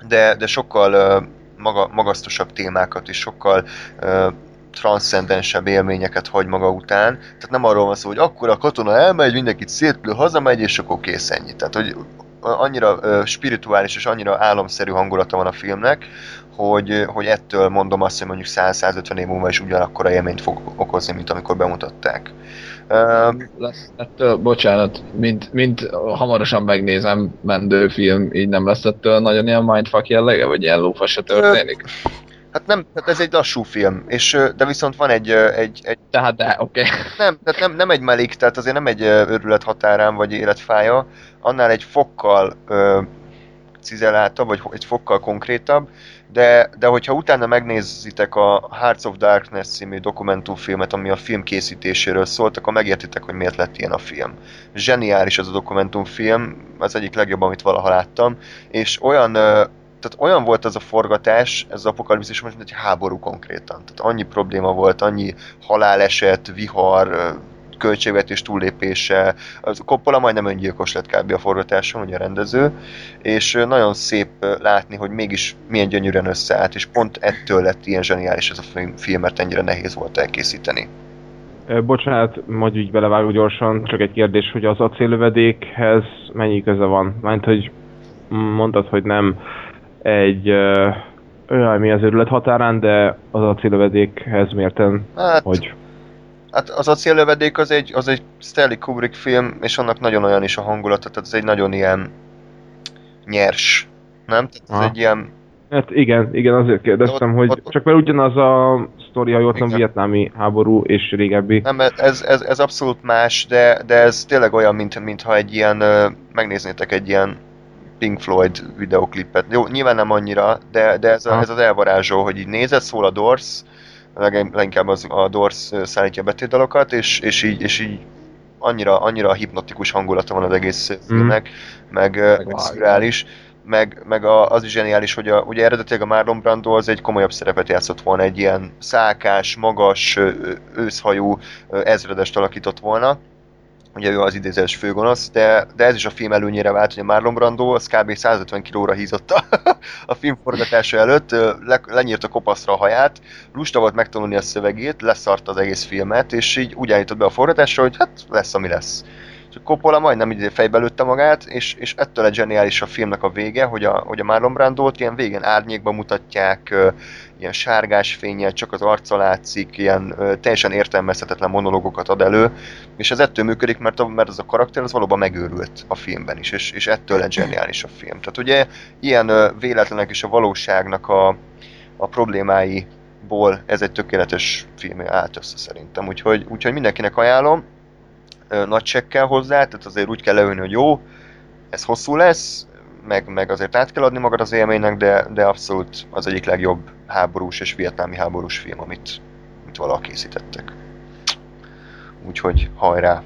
de, de sokkal uh, maga, magasztosabb témákat is, sokkal uh, transzcendensebb élményeket hagy maga után. Tehát nem arról van szó, hogy akkor a katona elmegy, mindenkit szétlő, hazamegy, és akkor kész ennyi. Tehát, hogy annyira uh, spirituális és annyira álomszerű hangulata van a filmnek, hogy, hogy ettől mondom azt, hogy mondjuk 100-150 év múlva is ugyanakkor élményt fog okozni, mint amikor bemutatták. Lesz ettől, bocsánat, mint, mint hamarosan megnézem mendő film, így nem lesz ettől nagyon ilyen mindfuck jellege, vagy ilyen lófa se történik? hát nem, hát ez egy lassú film, és, de viszont van egy, egy, egy Tehát de, oké. Okay. nem, tehát nem, nem egy melik, tehát azért nem egy ö, őrület határán, vagy életfája, annál egy fokkal ö, cizeláltabb, vagy egy fokkal konkrétabb, de, de hogyha utána megnézitek a Hearts of Darkness című dokumentumfilmet, ami a film készítéséről szólt, akkor megértitek, hogy miért lett ilyen a film. Zseniális ez a dokumentumfilm, az egyik legjobb, amit valaha láttam, és olyan, tehát olyan volt az a forgatás, ez az apokalipszis, mint egy háború konkrétan. Tehát annyi probléma volt, annyi haláleset, vihar, költségvetés túllépése. Az Coppola majdnem öngyilkos lett kb. a forgatáson, ugye a rendező, és nagyon szép látni, hogy mégis milyen gyönyörűen összeállt, és pont ettől lett ilyen zseniális ez a film- mert ennyire nehéz volt elkészíteni. Bocsánat, majd így belevágok gyorsan, csak egy kérdés, hogy az acélövedékhez mennyi köze van? Mert hogy mondtad, hogy nem egy ö, olyan, mi az őrület határán, de az acélövedékhez mérten, Hát, hogy hát az acéllövedék az egy, az egy Stanley Kubrick film, és annak nagyon olyan is a hangulata, tehát ez egy nagyon ilyen nyers, nem? Tehát ez Aha. egy ilyen Hát igen, igen, azért kérdeztem, Ott- hogy ott- csak mert ugyanaz a sztori, ha jól tudom, vietnámi háború és régebbi. Nem, ez, ez, ez abszolút más, de, de ez tényleg olyan, mint, mintha egy ilyen, megnéznétek egy ilyen Pink Floyd videoklipet. Jó, nyilván nem annyira, de, de ez, a, ez az elvarázsó, hogy így nézed, szól a Doors, leg- leginkább az, a Doors szállítja a betétdalokat, és, és, így, és így annyira, annyira hipnotikus hangulata van az egész filmnek, meg, ö, meg vágja. szürreális, meg, meg a, az is zseniális, hogy a, ugye eredetileg a Marlon Brando az egy komolyabb szerepet játszott volna, egy ilyen szálkás, magas, őszhajú ezredest alakított volna, ugye ő az idézős főgonosz, de, de ez is a film előnyére vált, hogy a Marlon Brando az kb. 150 kilóra hízott a, a film forgatása előtt, le, lenyírta kopaszra a haját, lusta volt megtanulni a szövegét, leszart az egész filmet, és így úgy állított be a forgatásra, hogy hát lesz, ami lesz. A Coppola majdnem így fejbe lőtte magát, és, és ettől egy zseniális a filmnek a vége, hogy a, hogy a Marlon Brandót ilyen végén árnyékba mutatják, ilyen sárgás fényel, csak az arca látszik, ilyen ö, teljesen értelmezhetetlen monológokat ad elő, és ez ettől működik, mert, a, mert az a karakter az valóban megőrült a filmben is, és, és ettől egy zseniális a film. Tehát ugye ilyen ö, véletlenek és a valóságnak a, a problémáiból ez egy tökéletes film állt össze szerintem, úgyhogy, úgyhogy mindenkinek ajánlom, nagy csekkel hozzá, tehát azért úgy kell leülni, hogy jó, ez hosszú lesz, meg, meg azért át kell adni magad az élménynek, de, de abszolút az egyik legjobb háborús és vietnámi háborús film, amit, amit valaha készítettek. Úgyhogy hajrá!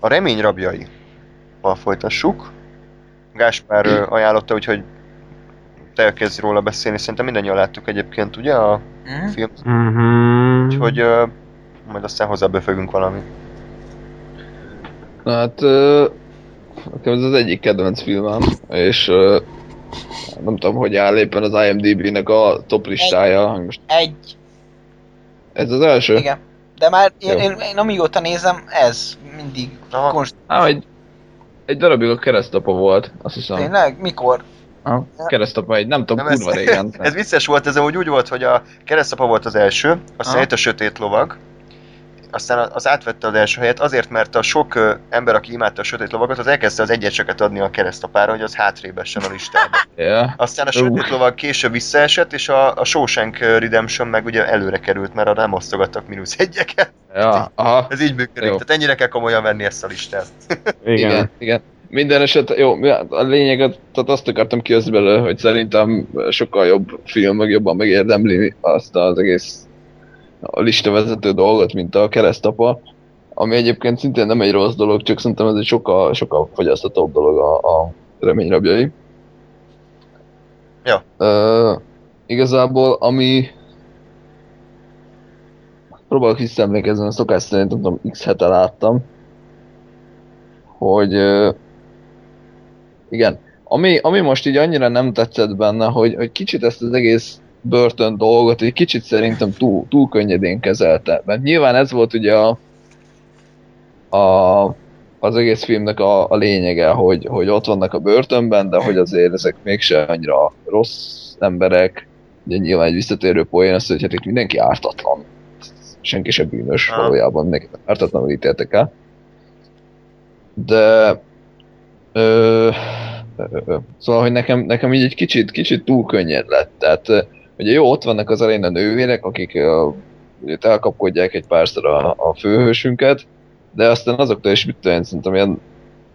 A remény rabjai. folytassuk. Gáspár ajánlotta, úgyhogy te kezdj róla beszélni, szerintem mindannyian láttuk egyébként, ugye, a Mhm. film, Mhm. úgyhogy ö, majd aztán hozzábefögünk valami. Na hát, nekem ez az egyik kedvenc filmem, és nem tudom, hogy áll éppen az IMDb-nek a top listája. Most Egy, ez az első? igen. De már én, én, én amióta nézem, ez mindig konst... Á, egy, egy darabig a keresztapa volt, azt hiszem. Tényleg? Mikor? A keresztapa egy, nem tudom, Nem, kurva régen. Ez vicces volt, ez úgy, úgy volt, hogy a keresztapa volt az első, aztán jött a sötét lovag, aztán az átvette az első helyet azért, mert a sok ö, ember, aki imádta a sötét lovagot, az elkezdte az egyeseket adni a keresztapára, hogy az hátrébb essen a listában. Ja. Aztán a sötét lovag később visszaesett, és a, a Shawshank Redemption meg ugye előre került, mert arra nem osztogattak mínusz egyeket. Ja, aha. Ez így működik, Jó. tehát ennyire kell komolyan venni ezt a listát. Igen. Igen, igen. Minden eset, jó, a lényeget, tehát azt akartam kihozni belőle, hogy szerintem sokkal jobb film, meg jobban megérdemli azt az egész a listavezető dolgot, mint a keresztapa, ami egyébként szintén nem egy rossz dolog, csak szerintem ez egy sokkal, sokkal fogyasztatóbb dolog a, a reményrabjai. Ja. Ö, igazából, ami próbálok visszaemlékezni, a szokás szerint, nem tudom, x hete láttam, hogy ö, igen, ami, ami most így annyira nem tetszett benne, hogy, hogy kicsit ezt az egész börtön dolgot egy kicsit szerintem túl, túl könnyedén kezelte. Mert nyilván ez volt ugye a, a az egész filmnek a, a lényege, hogy, hogy ott vannak a börtönben, de hogy azért ezek mégse annyira rossz emberek. Ugye nyilván egy visszatérő poén az, hogy hát itt mindenki ártatlan. Senki se bűnös Aha. valójában, mindenki ártatlanul ítéltek el. De ö, ö, ö, szóval, hogy nekem, nekem így egy kicsit, kicsit túl könnyed lett. Tehát ugye jó, ott vannak az elején a nővérek, akik ö, ugye elkapkodják egy párszor a, a főhősünket, de aztán azoktól is mit tudom, szerintem ilyen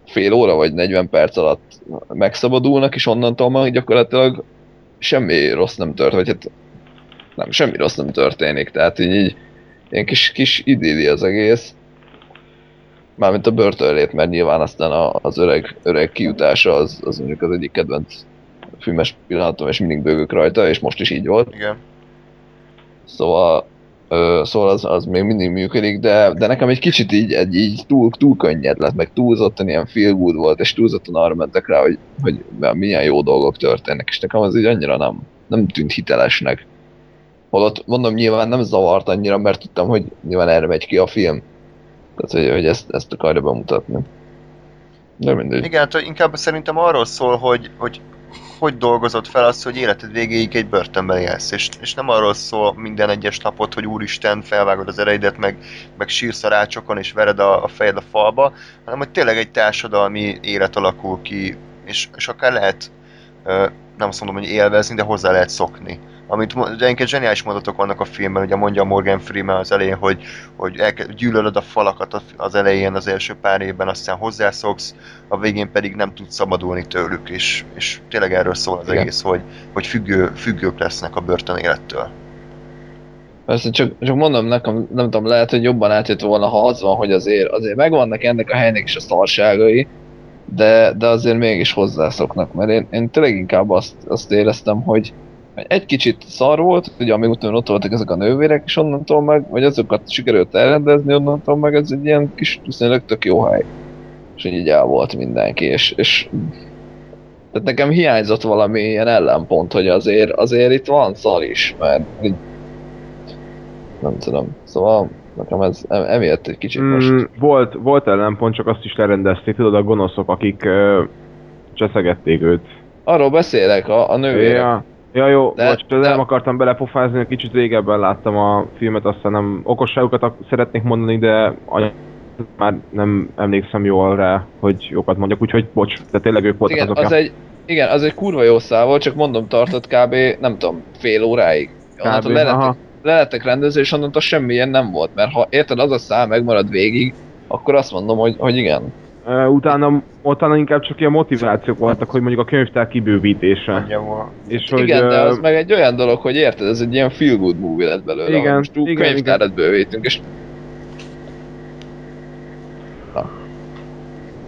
fél óra vagy 40 perc alatt megszabadulnak, és onnantól már gyakorlatilag semmi rossz nem tört, vagy hát nem, semmi rossz nem történik, tehát így, így ilyen kis, kis idilli az egész. Mármint a börtönlét, mert nyilván aztán a, az öreg, öreg kiutása az, az mondjuk az egyik kedvenc filmes pillanatom, és mindig bőgök rajta, és most is így volt. Igen. Szóval, ö, szóval az, az még mindig működik, de, de nekem egy kicsit így, egy, így túl, túl könnyed lett, meg túlzottan ilyen feel good volt, és túlzottan arra mentek rá, hogy, hogy milyen jó dolgok történnek, és nekem az így annyira nem, nem tűnt hitelesnek. Holott mondom, nyilván nem zavart annyira, mert tudtam, hogy nyilván erre megy ki a film. Tehát, hogy, hogy ezt, ezt akarja bemutatni. De mindegy. Igen, hát inkább szerintem arról szól, hogy, hogy hogy dolgozott fel azt, hogy életed végéig egy börtönben élsz, és, és nem arról szól minden egyes napot, hogy úristen, felvágod az ereidet, meg, meg sírsz a rácsokon, és vered a, a fejed a falba, hanem hogy tényleg egy társadalmi élet alakul ki, és, és akár lehet nem azt mondom, hogy élvezni, de hozzá lehet szokni. Amit egyébként zseniális mondatok vannak a filmben, ugye mondja Morgan Freeman az elején, hogy, hogy elke- gyűlölöd a falakat az- elején, az első pár évben, aztán hozzászoksz, a végén pedig nem tudsz szabadulni tőlük, és, és tényleg erről szól az Igen. egész, hogy, hogy függő, függők lesznek a börtön élettől. Persze csak, csak mondom nekem, nem tudom, lehet, hogy jobban átjött volna, ha az van, hogy azért, azért megvannak ennek a helynek is a szarságai, de, de azért mégis hozzászoknak, mert én, én tényleg inkább azt, azt éreztem, hogy egy kicsit szar volt, ugye amíg utána ott voltak ezek a nővérek, és onnantól meg, vagy azokat sikerült elrendezni, onnantól meg ez egy ilyen kis, viszonylag tök jó hely. És így el volt mindenki, és, és tehát nekem hiányzott valami ilyen ellenpont, hogy azért, azért itt van szar is, mert így, nem tudom, szóval nekem ez em- emiatt egy kicsit most... Mm, volt, volt ellenpont, csak azt is lerendezték, tudod, a gonoszok, akik uh, cseszegették őt. Arról beszélek, a, a nővérek. Ja, ja jó, De- bocs, de nem akartam belepofázni, kicsit régebben láttam a filmet, aztán nem okosságokat szeretnék mondani, de már nem emlékszem jól rá, hogy jókat mondjak, úgyhogy bocs, de tényleg ők voltak Igen, azok. az egy, igen, az egy kurva jó szál volt, csak mondom, tartott kb. nem tudom, fél óráig. Onnantól Kb. le aha. lettek, le lettek rendező, és onnantól semmilyen nem volt, mert ha érted, az a szál megmarad végig, akkor azt mondom, hogy, hogy igen. Utána, utána inkább csak ilyen motivációk voltak, hogy mondjuk a könyvtár kibővítése. És Hogy, hogy, igen, de ö, az meg egy olyan dolog, hogy érted, ez egy ilyen feel good movie lett belőle, Igen, most túl igen, könyvtárat bővítünk, és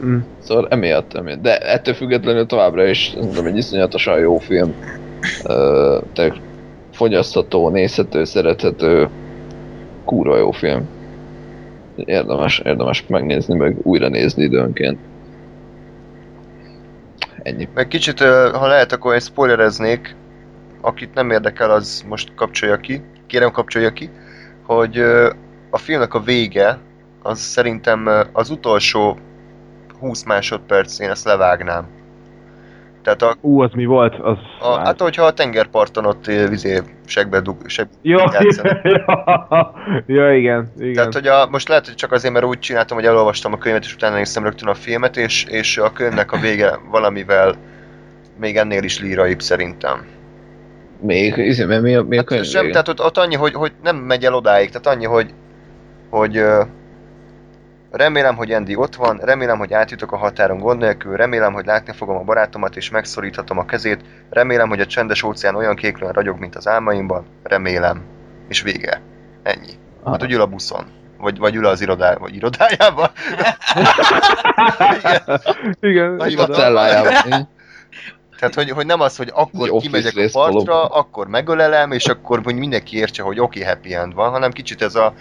mm, Szóval emiatt, emiatt. De ettől függetlenül továbbra is szerintem egy iszonyatosan jó film. Ö, tehát fogyasztható, nézhető, szerethető, kurva jó film. Érdemes, érdemes megnézni, meg újra nézni időnként. Ennyi. Meg kicsit, ha lehet, akkor én spoilereznék. Akit nem érdekel, az most kapcsolja ki. Kérem, kapcsolja ki. Hogy a filmnek a vége, az szerintem az utolsó 20 másodperc, én ezt levágnám. Tehát a, ú, az mi volt? Az, a, hát, hogyha a tengerparton ott ö, vizé segbe dug, seg, ja, játszanak. ja, igen, igen. Tehát, hogy a, most lehet, hogy csak azért, mert úgy csináltam, hogy elolvastam a könyvet, és utána néztem rögtön a filmet, és, és a könyvnek a vége valamivel még ennél is líraibb szerintem. Még, izé, mert mi a, mi a könyv Hát sem, tehát ott, ott annyi, hogy, hogy nem megy el odáig, tehát annyi, hogy, hogy remélem, hogy Andy ott van, remélem, hogy átjutok a határon gond nélkül, remélem, hogy látni fogom a barátomat és megszoríthatom a kezét, remélem, hogy a csendes óceán olyan kéklően ragyog, mint az álmaimban, remélem. És vége. Ennyi. Aha. Hát, hogy ül a buszon. Vagy, vagy ül az irodá, vagy irodájában. Igen. igen. Így. Tehát, hogy, hogy nem az, hogy akkor Egy kimegyek a partra, valóban. akkor megölelem, és akkor hogy mindenki értse, hogy oké, okay, happy end van, hanem kicsit ez a,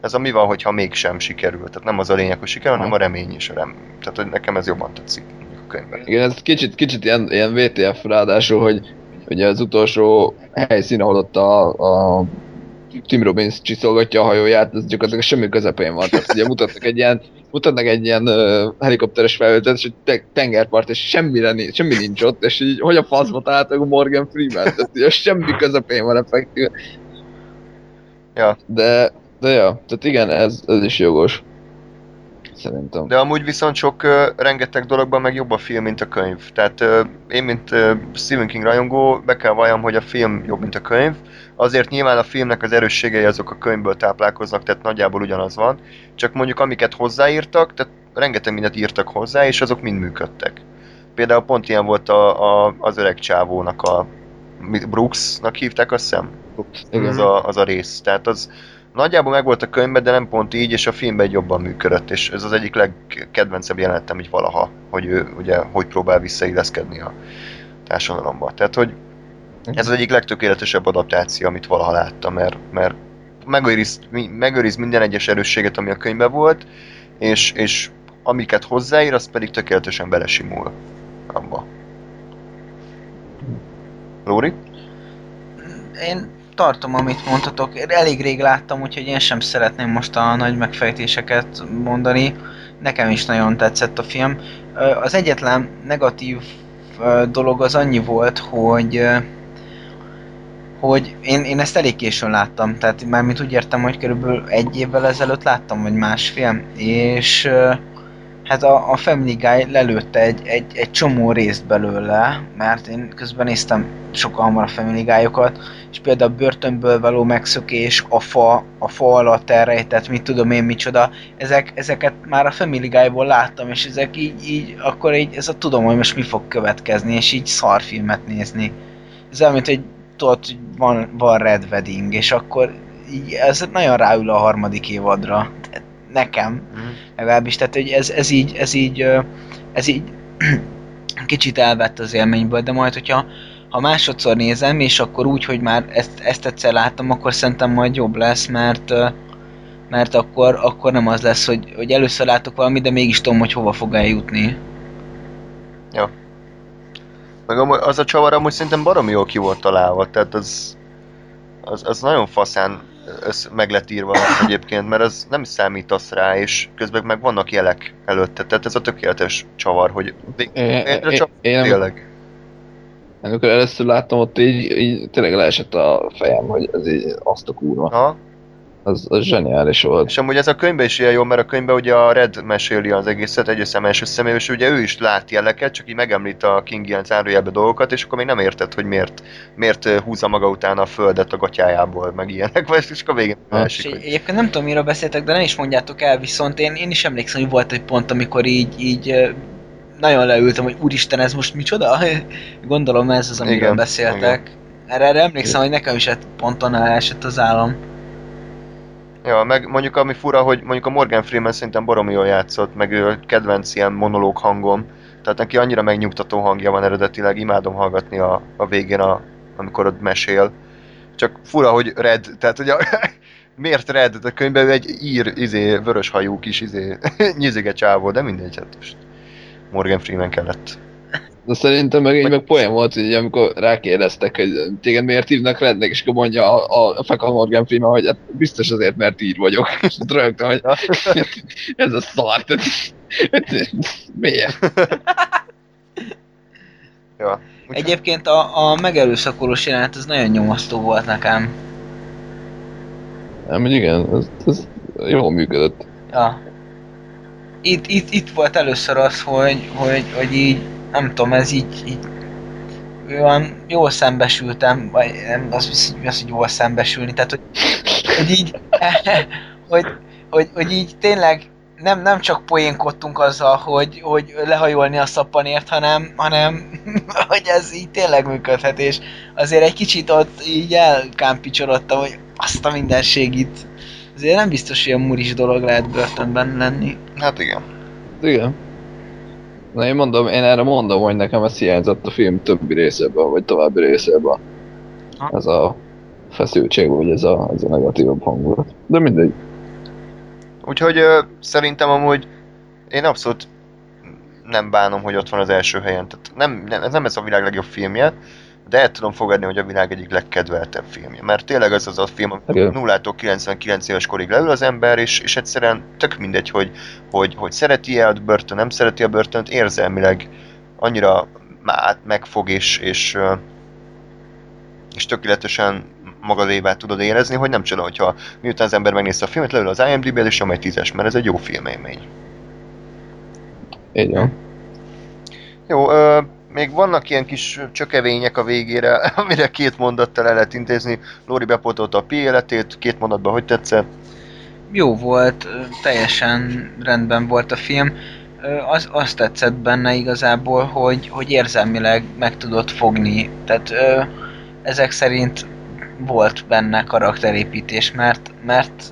ez a mi van, hogyha mégsem sikerül. Tehát nem az a lényeg, hogy sikerül, hanem a remény és a rem. Tehát, hogy nekem ez jobban tetszik a könyvben. Igen, ez kicsit, kicsit ilyen, ilyen VTF ráadásul, hogy ugye az utolsó helyszín, ahol ott a, a Tim Robbins csiszolgatja a hajóját, ez gyakorlatilag semmi közepén van. Tehát ugye mutatnak egy ilyen, mutatnak egy ilyen uh, helikopteres felvételt, és egy te- tengerpart, és semmire nincs, semmi nincs ott, és így hogy a faszba találtak Morgan Freeman, tehát ugye semmi közepén van effektív. Ja. De, de ja, tehát igen, ez, ez is jogos. Szerintem. De amúgy viszont sok uh, rengeteg dologban meg jobb a film, mint a könyv. Tehát uh, én, mint uh, Stephen King rajongó, be kell valljam, hogy a film jobb, mint a könyv. Azért nyilván a filmnek az erősségei azok a könyvből táplálkoznak, tehát nagyjából ugyanaz van. Csak mondjuk amiket hozzáírtak, tehát rengeteg mindent írtak hozzá, és azok mind működtek. Például pont ilyen volt a, a, az öreg csávónak a Brooksnak hívták, azt hiszem? Igen. az a, az a rész. Tehát az nagyjából meg volt a könyvben, de nem pont így, és a filmben egy jobban működött, és ez az egyik legkedvencebb jelenetem így valaha, hogy ő ugye hogy próbál visszailleszkedni a társadalomba. Tehát, hogy ez az egyik legtökéletesebb adaptáció, amit valaha láttam, mert, mert megőriz, megőriz minden egyes erősséget, ami a könyvben volt, és, és amiket hozzáír, az pedig tökéletesen belesimul abba. Lóri? Én tartom, amit mondhatok. Elég rég láttam, úgyhogy én sem szeretném most a nagy megfejtéseket mondani. Nekem is nagyon tetszett a film. Az egyetlen negatív dolog az annyi volt, hogy hogy én, én ezt elég későn láttam, tehát mármint úgy értem, hogy körülbelül egy évvel ezelőtt láttam, vagy másfél, és Hát a, a Family Guy lelőtte egy, egy, egy csomó részt belőle, mert én közben néztem sokkal hamar a Family Guy-okat, és például a börtönből való megszökés, a fa, a fa alatt elrejtett, mit tudom én micsoda, ezek, ezeket már a Family Guy-ból láttam, és ezek így, így akkor így, ez a tudom, hogy most mi fog következni, és így szarfilmet nézni. Ez olyan, mint hogy tudod, van, van Red Wedding, és akkor így, ez nagyon ráül a harmadik évadra. Nekem Mhm. legalábbis, tehát hogy ez, ez így, ez így, ez így kicsit elvett az élményből, de majd, hogyha ha másodszor nézem, és akkor úgy, hogy már ezt, ezt egyszer láttam, akkor szerintem majd jobb lesz, mert mert akkor, akkor nem az lesz, hogy, hogy először látok valamit, de mégis tudom, hogy hova fog eljutni. Meg amúgy az a csavar amúgy szerintem baromi jól ki volt találva, tehát az, az, az nagyon faszán össz, meg lett írva egyébként, mert az nem számítasz rá, és közben meg vannak jelek előtte, tehát ez a tökéletes csavar, hogy én, csak én, tényleg. amikor először láttam ott így, így tényleg leesett a fejem, hogy ez így azt a kurva. Ha? Az, az zseniális volt. És amúgy ez a könyvben is ilyen jó, mert a könyvben ugye a Red meséli az egészet egy első személy, és ugye ő is lát jeleket, csak így megemlít a King ilyen zárójelbe dolgokat, és akkor még nem érted, hogy miért, miért húzza maga után a földet a gatyájából, meg ilyenek, vagy és akkor a végén Ha. És esik, egy- hogy... egyébként nem tudom, miről beszéltek, de nem is mondjátok el, viszont én, én is emlékszem, hogy volt egy pont, amikor így, így nagyon leültem, hogy úristen, ez most micsoda? Gondolom ez az, amiről Igen, beszéltek. Erre, erre emlékszem, hogy nekem is egy ponton elesett az állam. Ja, meg mondjuk ami fura, hogy mondjuk a Morgan Freeman szerintem baromi jól játszott, meg ő kedvenc ilyen monológ hangom, tehát neki annyira megnyugtató hangja van eredetileg, imádom hallgatni a, a végén, a, amikor ott mesél. Csak fura, hogy Red, tehát ugye miért Red? A könyvben ő egy ír, izé, vörös hajú kis izé, nyizige csávó, de mindegy, hát most Morgan Freeman kellett. De szerintem meg így meg poén volt, hogy amikor rákérdeztek, hogy téged miért hívnak Rednek, és akkor mondja a, a, a Feka Morgan Freeman, hogy hát biztos azért, mert ír vagyok. És ott rögtön, hogy ez a szar. tehát- Miért? Ja. Egyébként a, a megerőszakolós jelenet az nagyon nyomasztó volt nekem. Nem, hogy igen, ez, ez jól működött. Ja. Itt, itt, itt volt először az, hogy, hogy, hogy így, nem tudom, ez így, így olyan jól szembesültem, vagy nem az, az, az hogy jól szembesülni, tehát hogy, hogy így, hogy, hogy, hogy így tényleg nem, nem csak poénkodtunk azzal, hogy, hogy lehajolni a szappanért, hanem, hanem hogy ez így tényleg működhet, és azért egy kicsit ott így elkámpicsorodtam, hogy azt a mindenségit. Azért nem biztos, hogy a muris dolog lehet börtönben lenni. Hát igen. Igen. Na én mondom, én erre mondom, hogy nekem ez hiányzott a film többi részében, vagy további részében. Ha. Ez a feszültség, vagy ez a, ez a negatívabb hangulat. De mindegy. Úgyhogy ö, szerintem amúgy én abszolút nem bánom, hogy ott van az első helyen. Tehát nem, nem, ez nem ez a világ legjobb filmje, de el tudom fogadni, hogy a világ egyik legkedveltebb filmje. Mert tényleg ez az a film, ami Igen. 0 99 éves korig leül az ember, és, és egyszerűen tök mindegy, hogy, hogy, hogy szereti-e a börtön, nem szereti a börtönt, érzelmileg annyira át megfog, és, és, és tökéletesen magadévá tudod érezni, hogy nem csoda, hogyha miután az ember megnézte a filmet, leül az IMDb-et, és egy tízes, mert ez egy jó filmélmény. Így van. Jó, ö, még vannak ilyen kis csökevények a végére, amire két mondattal el lehet intézni. Lóri bepótolta a pi életét, két mondatban hogy tetszett? Jó volt, teljesen rendben volt a film. Az, azt tetszett benne igazából, hogy, hogy érzelmileg meg tudott fogni. Tehát ezek szerint volt benne karakterépítés, mert, mert,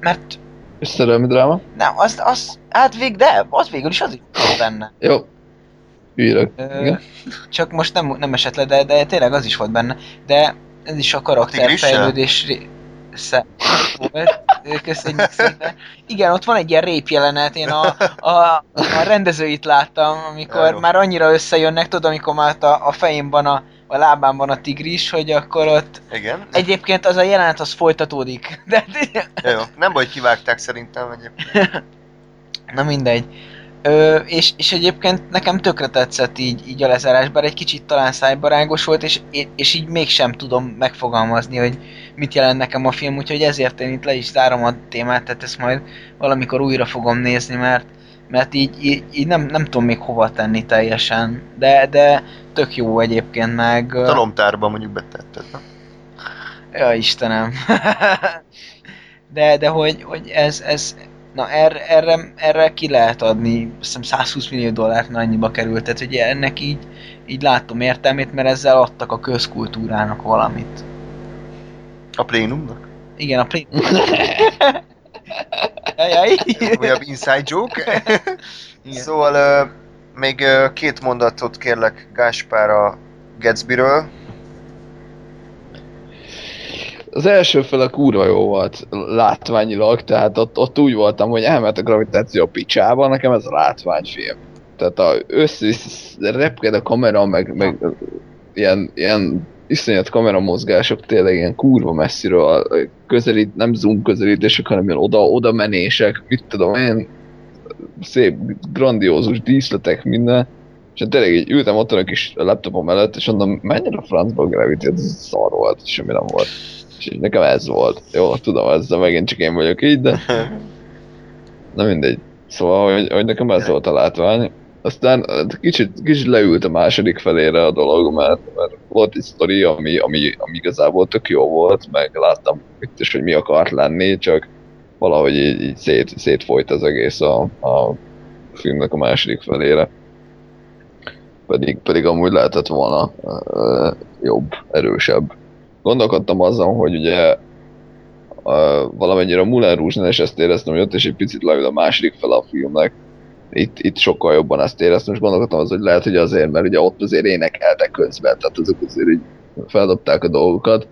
mert szerelmi dráma? nem, az, az, hát vég, de, az végül is az volt benne. Jó. Igen. csak most nem, nem esett le, de, de tényleg az is volt benne. De ez is a karakterfejlődés része volt. Köszönjük szépen. Igen, ott van egy ilyen rép jelenet, én a, a, a rendezőit láttam, amikor jó. már annyira összejönnek, tudod, amikor már a, a fejemben a, a lábámban a tigris, hogy akkor ott Igen? egyébként az a jelenet az folytatódik. De, jó. Nem baj, kivágták szerintem egyébként. Na mindegy. Ö, és, és egyébként nekem tökre tetszett így, így a lezárás, bár egy kicsit talán szájbarágos volt, és, és így mégsem tudom megfogalmazni, hogy mit jelent nekem a film, úgyhogy ezért én itt le is zárom a témát, tehát ezt majd valamikor újra fogom nézni, mert, mert így, így, így nem, nem tudom még hova tenni teljesen, de, de tök jó egyébként meg... ö, Talomtárba mondjuk betetted, na? Ja, Istenem. de, de hogy, hogy ez, ez na erre, erre, erre ki lehet adni, azt hiszem 120 millió dollárt már annyiba került, tehát hogy ennek így, így látom értelmét, mert ezzel adtak a közkultúrának valamit. A plénumnak? Igen, a play... Jajjaj. Újabb inside joke. Igen. Szóval ö, még ö, két mondatot kérlek Gáspár a Gatsbyről. Az első fele kurva jó volt látványilag, tehát ott, ott úgy voltam, hogy elment a gravitáció a picsába, nekem ez a látványfilm. Tehát a össze repked a kamera, meg, meg ilyen, ilyen iszonyat kameramozgások tényleg ilyen kurva messziről, közelít, nem zoom közelítések, hanem ilyen oda, oda menések, mit tudom én, szép, grandiózus díszletek, minden. És én tényleg így ültem ott a kis laptopom mellett, és mondom, menjen a francba a Gravity, ez szar volt, semmi nem volt. És nekem ez volt. Jó, tudom, ezzel megint csak én vagyok így, de na mindegy. Szóval, hogy, hogy nekem ez volt a látvány. Aztán hát kicsit, kicsit leült a második felére a dolog, mert, mert volt egy sztori, ami, ami, ami igazából tök jó volt, meg láttam itt is, hogy mi akart lenni, csak valahogy így, így szét, szétfolyt az egész a, a filmnek a második felére. Pedig, pedig amúgy lehetett volna uh, jobb, erősebb. Gondolkodtam azon, hogy ugye uh, valamennyire a Moulin Rouge-nál is ezt éreztem, hogy ott is egy picit leül a második fel a filmnek. Itt, itt sokkal jobban ezt éreztem, és gondolkodtam az, hogy lehet, hogy azért, mert ugye ott azért énekeltek közben, tehát azok azért így feldobták a dolgokat,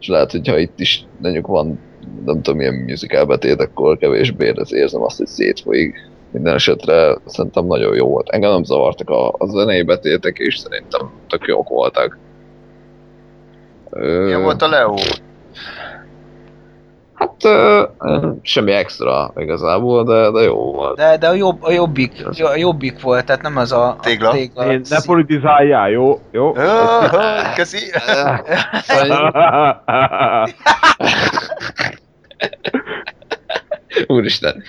és lehet, hogyha itt is mondjuk van, nem tudom, milyen musical betét, akkor kevésbé érzem azt, hogy szétfolyik. Minden esetre szerintem nagyon jó volt. Engem nem zavartak a, a zenei betétek, és szerintem tök jók voltak. Milyen volt a Leo? Hát ö, semmi extra igazából, de, de jó volt. De, de a, jobb, a, jobbik, a jobbik volt, tehát nem az a, a Tégla? tégla Én ne politizáljál, jó? Jó? Köszi! Úristen.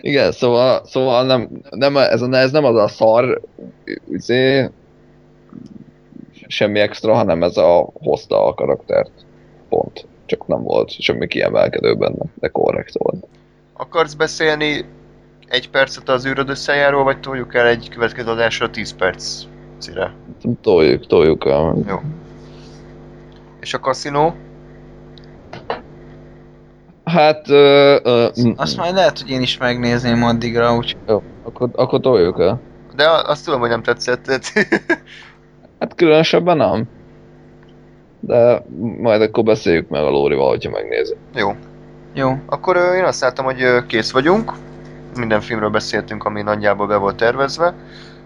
Igen, szóval, szóval nem, nem, ez, a, ez nem az a szar, izé, semmi extra, hanem ez a hozta a karaktert. Pont. Csak nem volt semmi kiemelkedő benne, de korrekt volt. Akarsz beszélni egy percet az űröd összejáról, vagy toljuk el egy következő adásra 10 percre? Toljuk, toljuk el. Jó. És a kaszinó? Hát, ö, ö, mm, Azt majd lehet, hogy én is megnézném addigra, úgy jó, akkor, akkor toljuk el. De a- azt tudom, hogy nem tetszett. tehát- Hát különösebben nem. De majd akkor beszéljük meg a Lórival, hogyha megnézi. Jó. jó. Akkor ö, én azt láttam, hogy ö, kész vagyunk. Minden filmről beszéltünk, ami nagyjából be volt tervezve.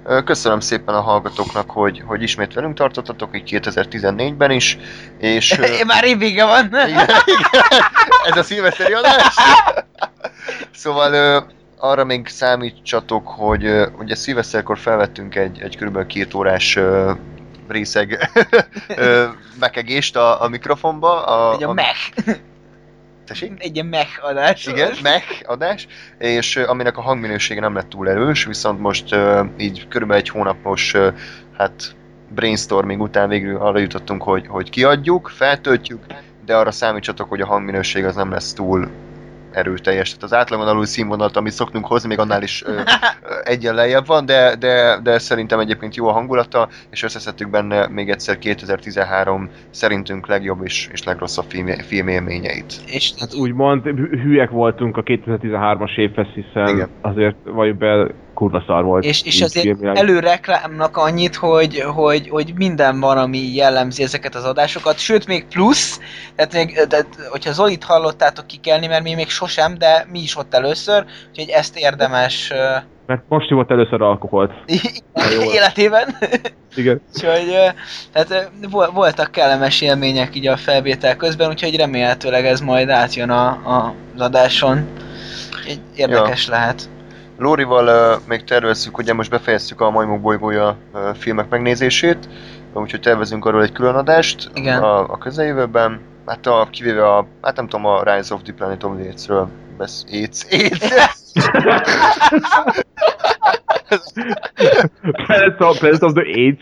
Ö, Köszönöm szépen a hallgatóknak, hogy, hogy ismét velünk tartottatok, így 2014-ben is. És... ö, Én már rég vége van. Igen, igen. Ez a szilveszteri adás? Szóval ö, arra még számítsatok, hogy ö, ugye szilveszterkor felvettünk egy, egy kb. két órás ö, részeg mekegést a, a mikrofonba. A, Egy a a, mech. Tessék? Egy ilyen mech adás. Igen, mech adás, és aminek a hangminősége nem lett túl erős, viszont most így körülbelül egy hónapos hát brainstorming után végül arra jutottunk, hogy, hogy kiadjuk, feltöltjük, de arra számítsatok, hogy a hangminőség az nem lesz túl erőteljes. Tehát az átlagon alul színvonalat, amit szoktunk hozni, még annál is ö, egyen lejjebb van, de, de, de szerintem egyébként jó a hangulata, és összeszedtük benne még egyszer 2013 szerintünk legjobb és, és legrosszabb film, filmélményeit. És Hát úgymond hü- hülyek voltunk a 2013-as évhez, hiszen Igen. azért valljuk be, kurva szar volt. És, és így azért filmileg. előreklámnak annyit, hogy, hogy, hogy minden van, ami jellemzi ezeket az adásokat, sőt még plusz, tehát még, tehát, hogyha Zolit hallottátok kikelni, mert mi még sosem, de mi is ott először, úgyhogy ezt érdemes Mert most volt először alkoholt. Életében. Igen. Úgyhogy tehát voltak kellemes élmények így a felvétel közben, úgyhogy remélhetőleg ez majd átjön a, a, az adáson. Úgyhogy érdekes lehet. Lórival uh, még tervezzük, ugye most befejeztük a Majmok bolygója uh, filmek megnézését, úgyhogy tervezünk arról egy külön adást Igen. a, a közeljövőben. hát a, kivéve a, hát nem tudom, a Rise of the Planet of the Apes-ről besz... Apes, Apes! Planet of, Planet of the AIDS.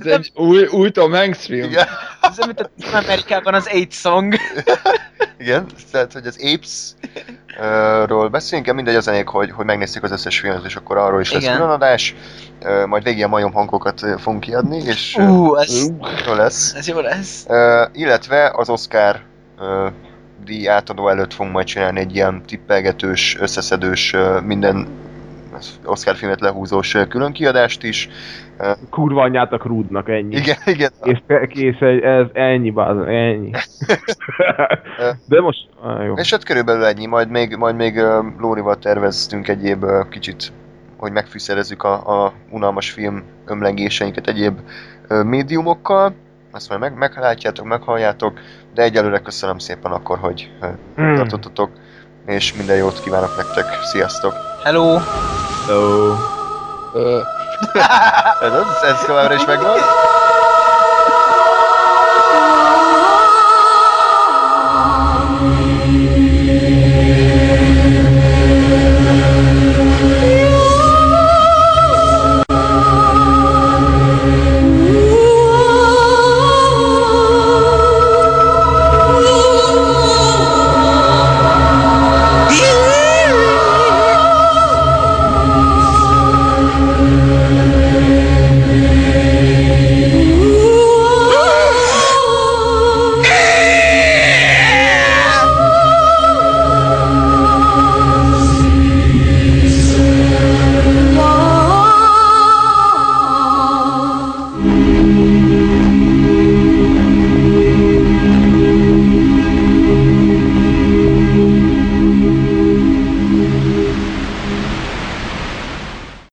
Ez egy új, új Tom Hanks film. Igen, Ez mint a Amerikában az Eight Song. igen, tehát hogy az Apes ról beszélünk, mindegy az elég, hogy, hogy megnézzük az összes filmet, és akkor arról is lesz Igen. különadás. Ö, Majd végig a majom hangokat fogunk kiadni, és Ú, ez, jó lesz. ez jó lesz. Illetve az Oscar ö, díj átadó előtt fogunk majd csinálni egy ilyen tippelgetős, összeszedős, minden Oscar filmet lehúzós ö, külön kiadást is. Kurva anyját a Krúdnak, ennyi. Igen, igen. Kész, kész ez ennyi, bázan, ennyi. De most, ah, jó. És hát körülbelül ennyi, majd még, majd még Lórival terveztünk egyéb kicsit, hogy megfűszerezzük a, a unalmas film ömlengéseinket egyéb médiumokkal. Azt majd meg, meglátjátok, meghalljátok, de egyelőre köszönöm szépen akkor, hogy Hmm. tartottatok, és minden jót kívánok nektek. Sziasztok! Hello. Hello. Ö, Ez, az, ez továbbra is megvan?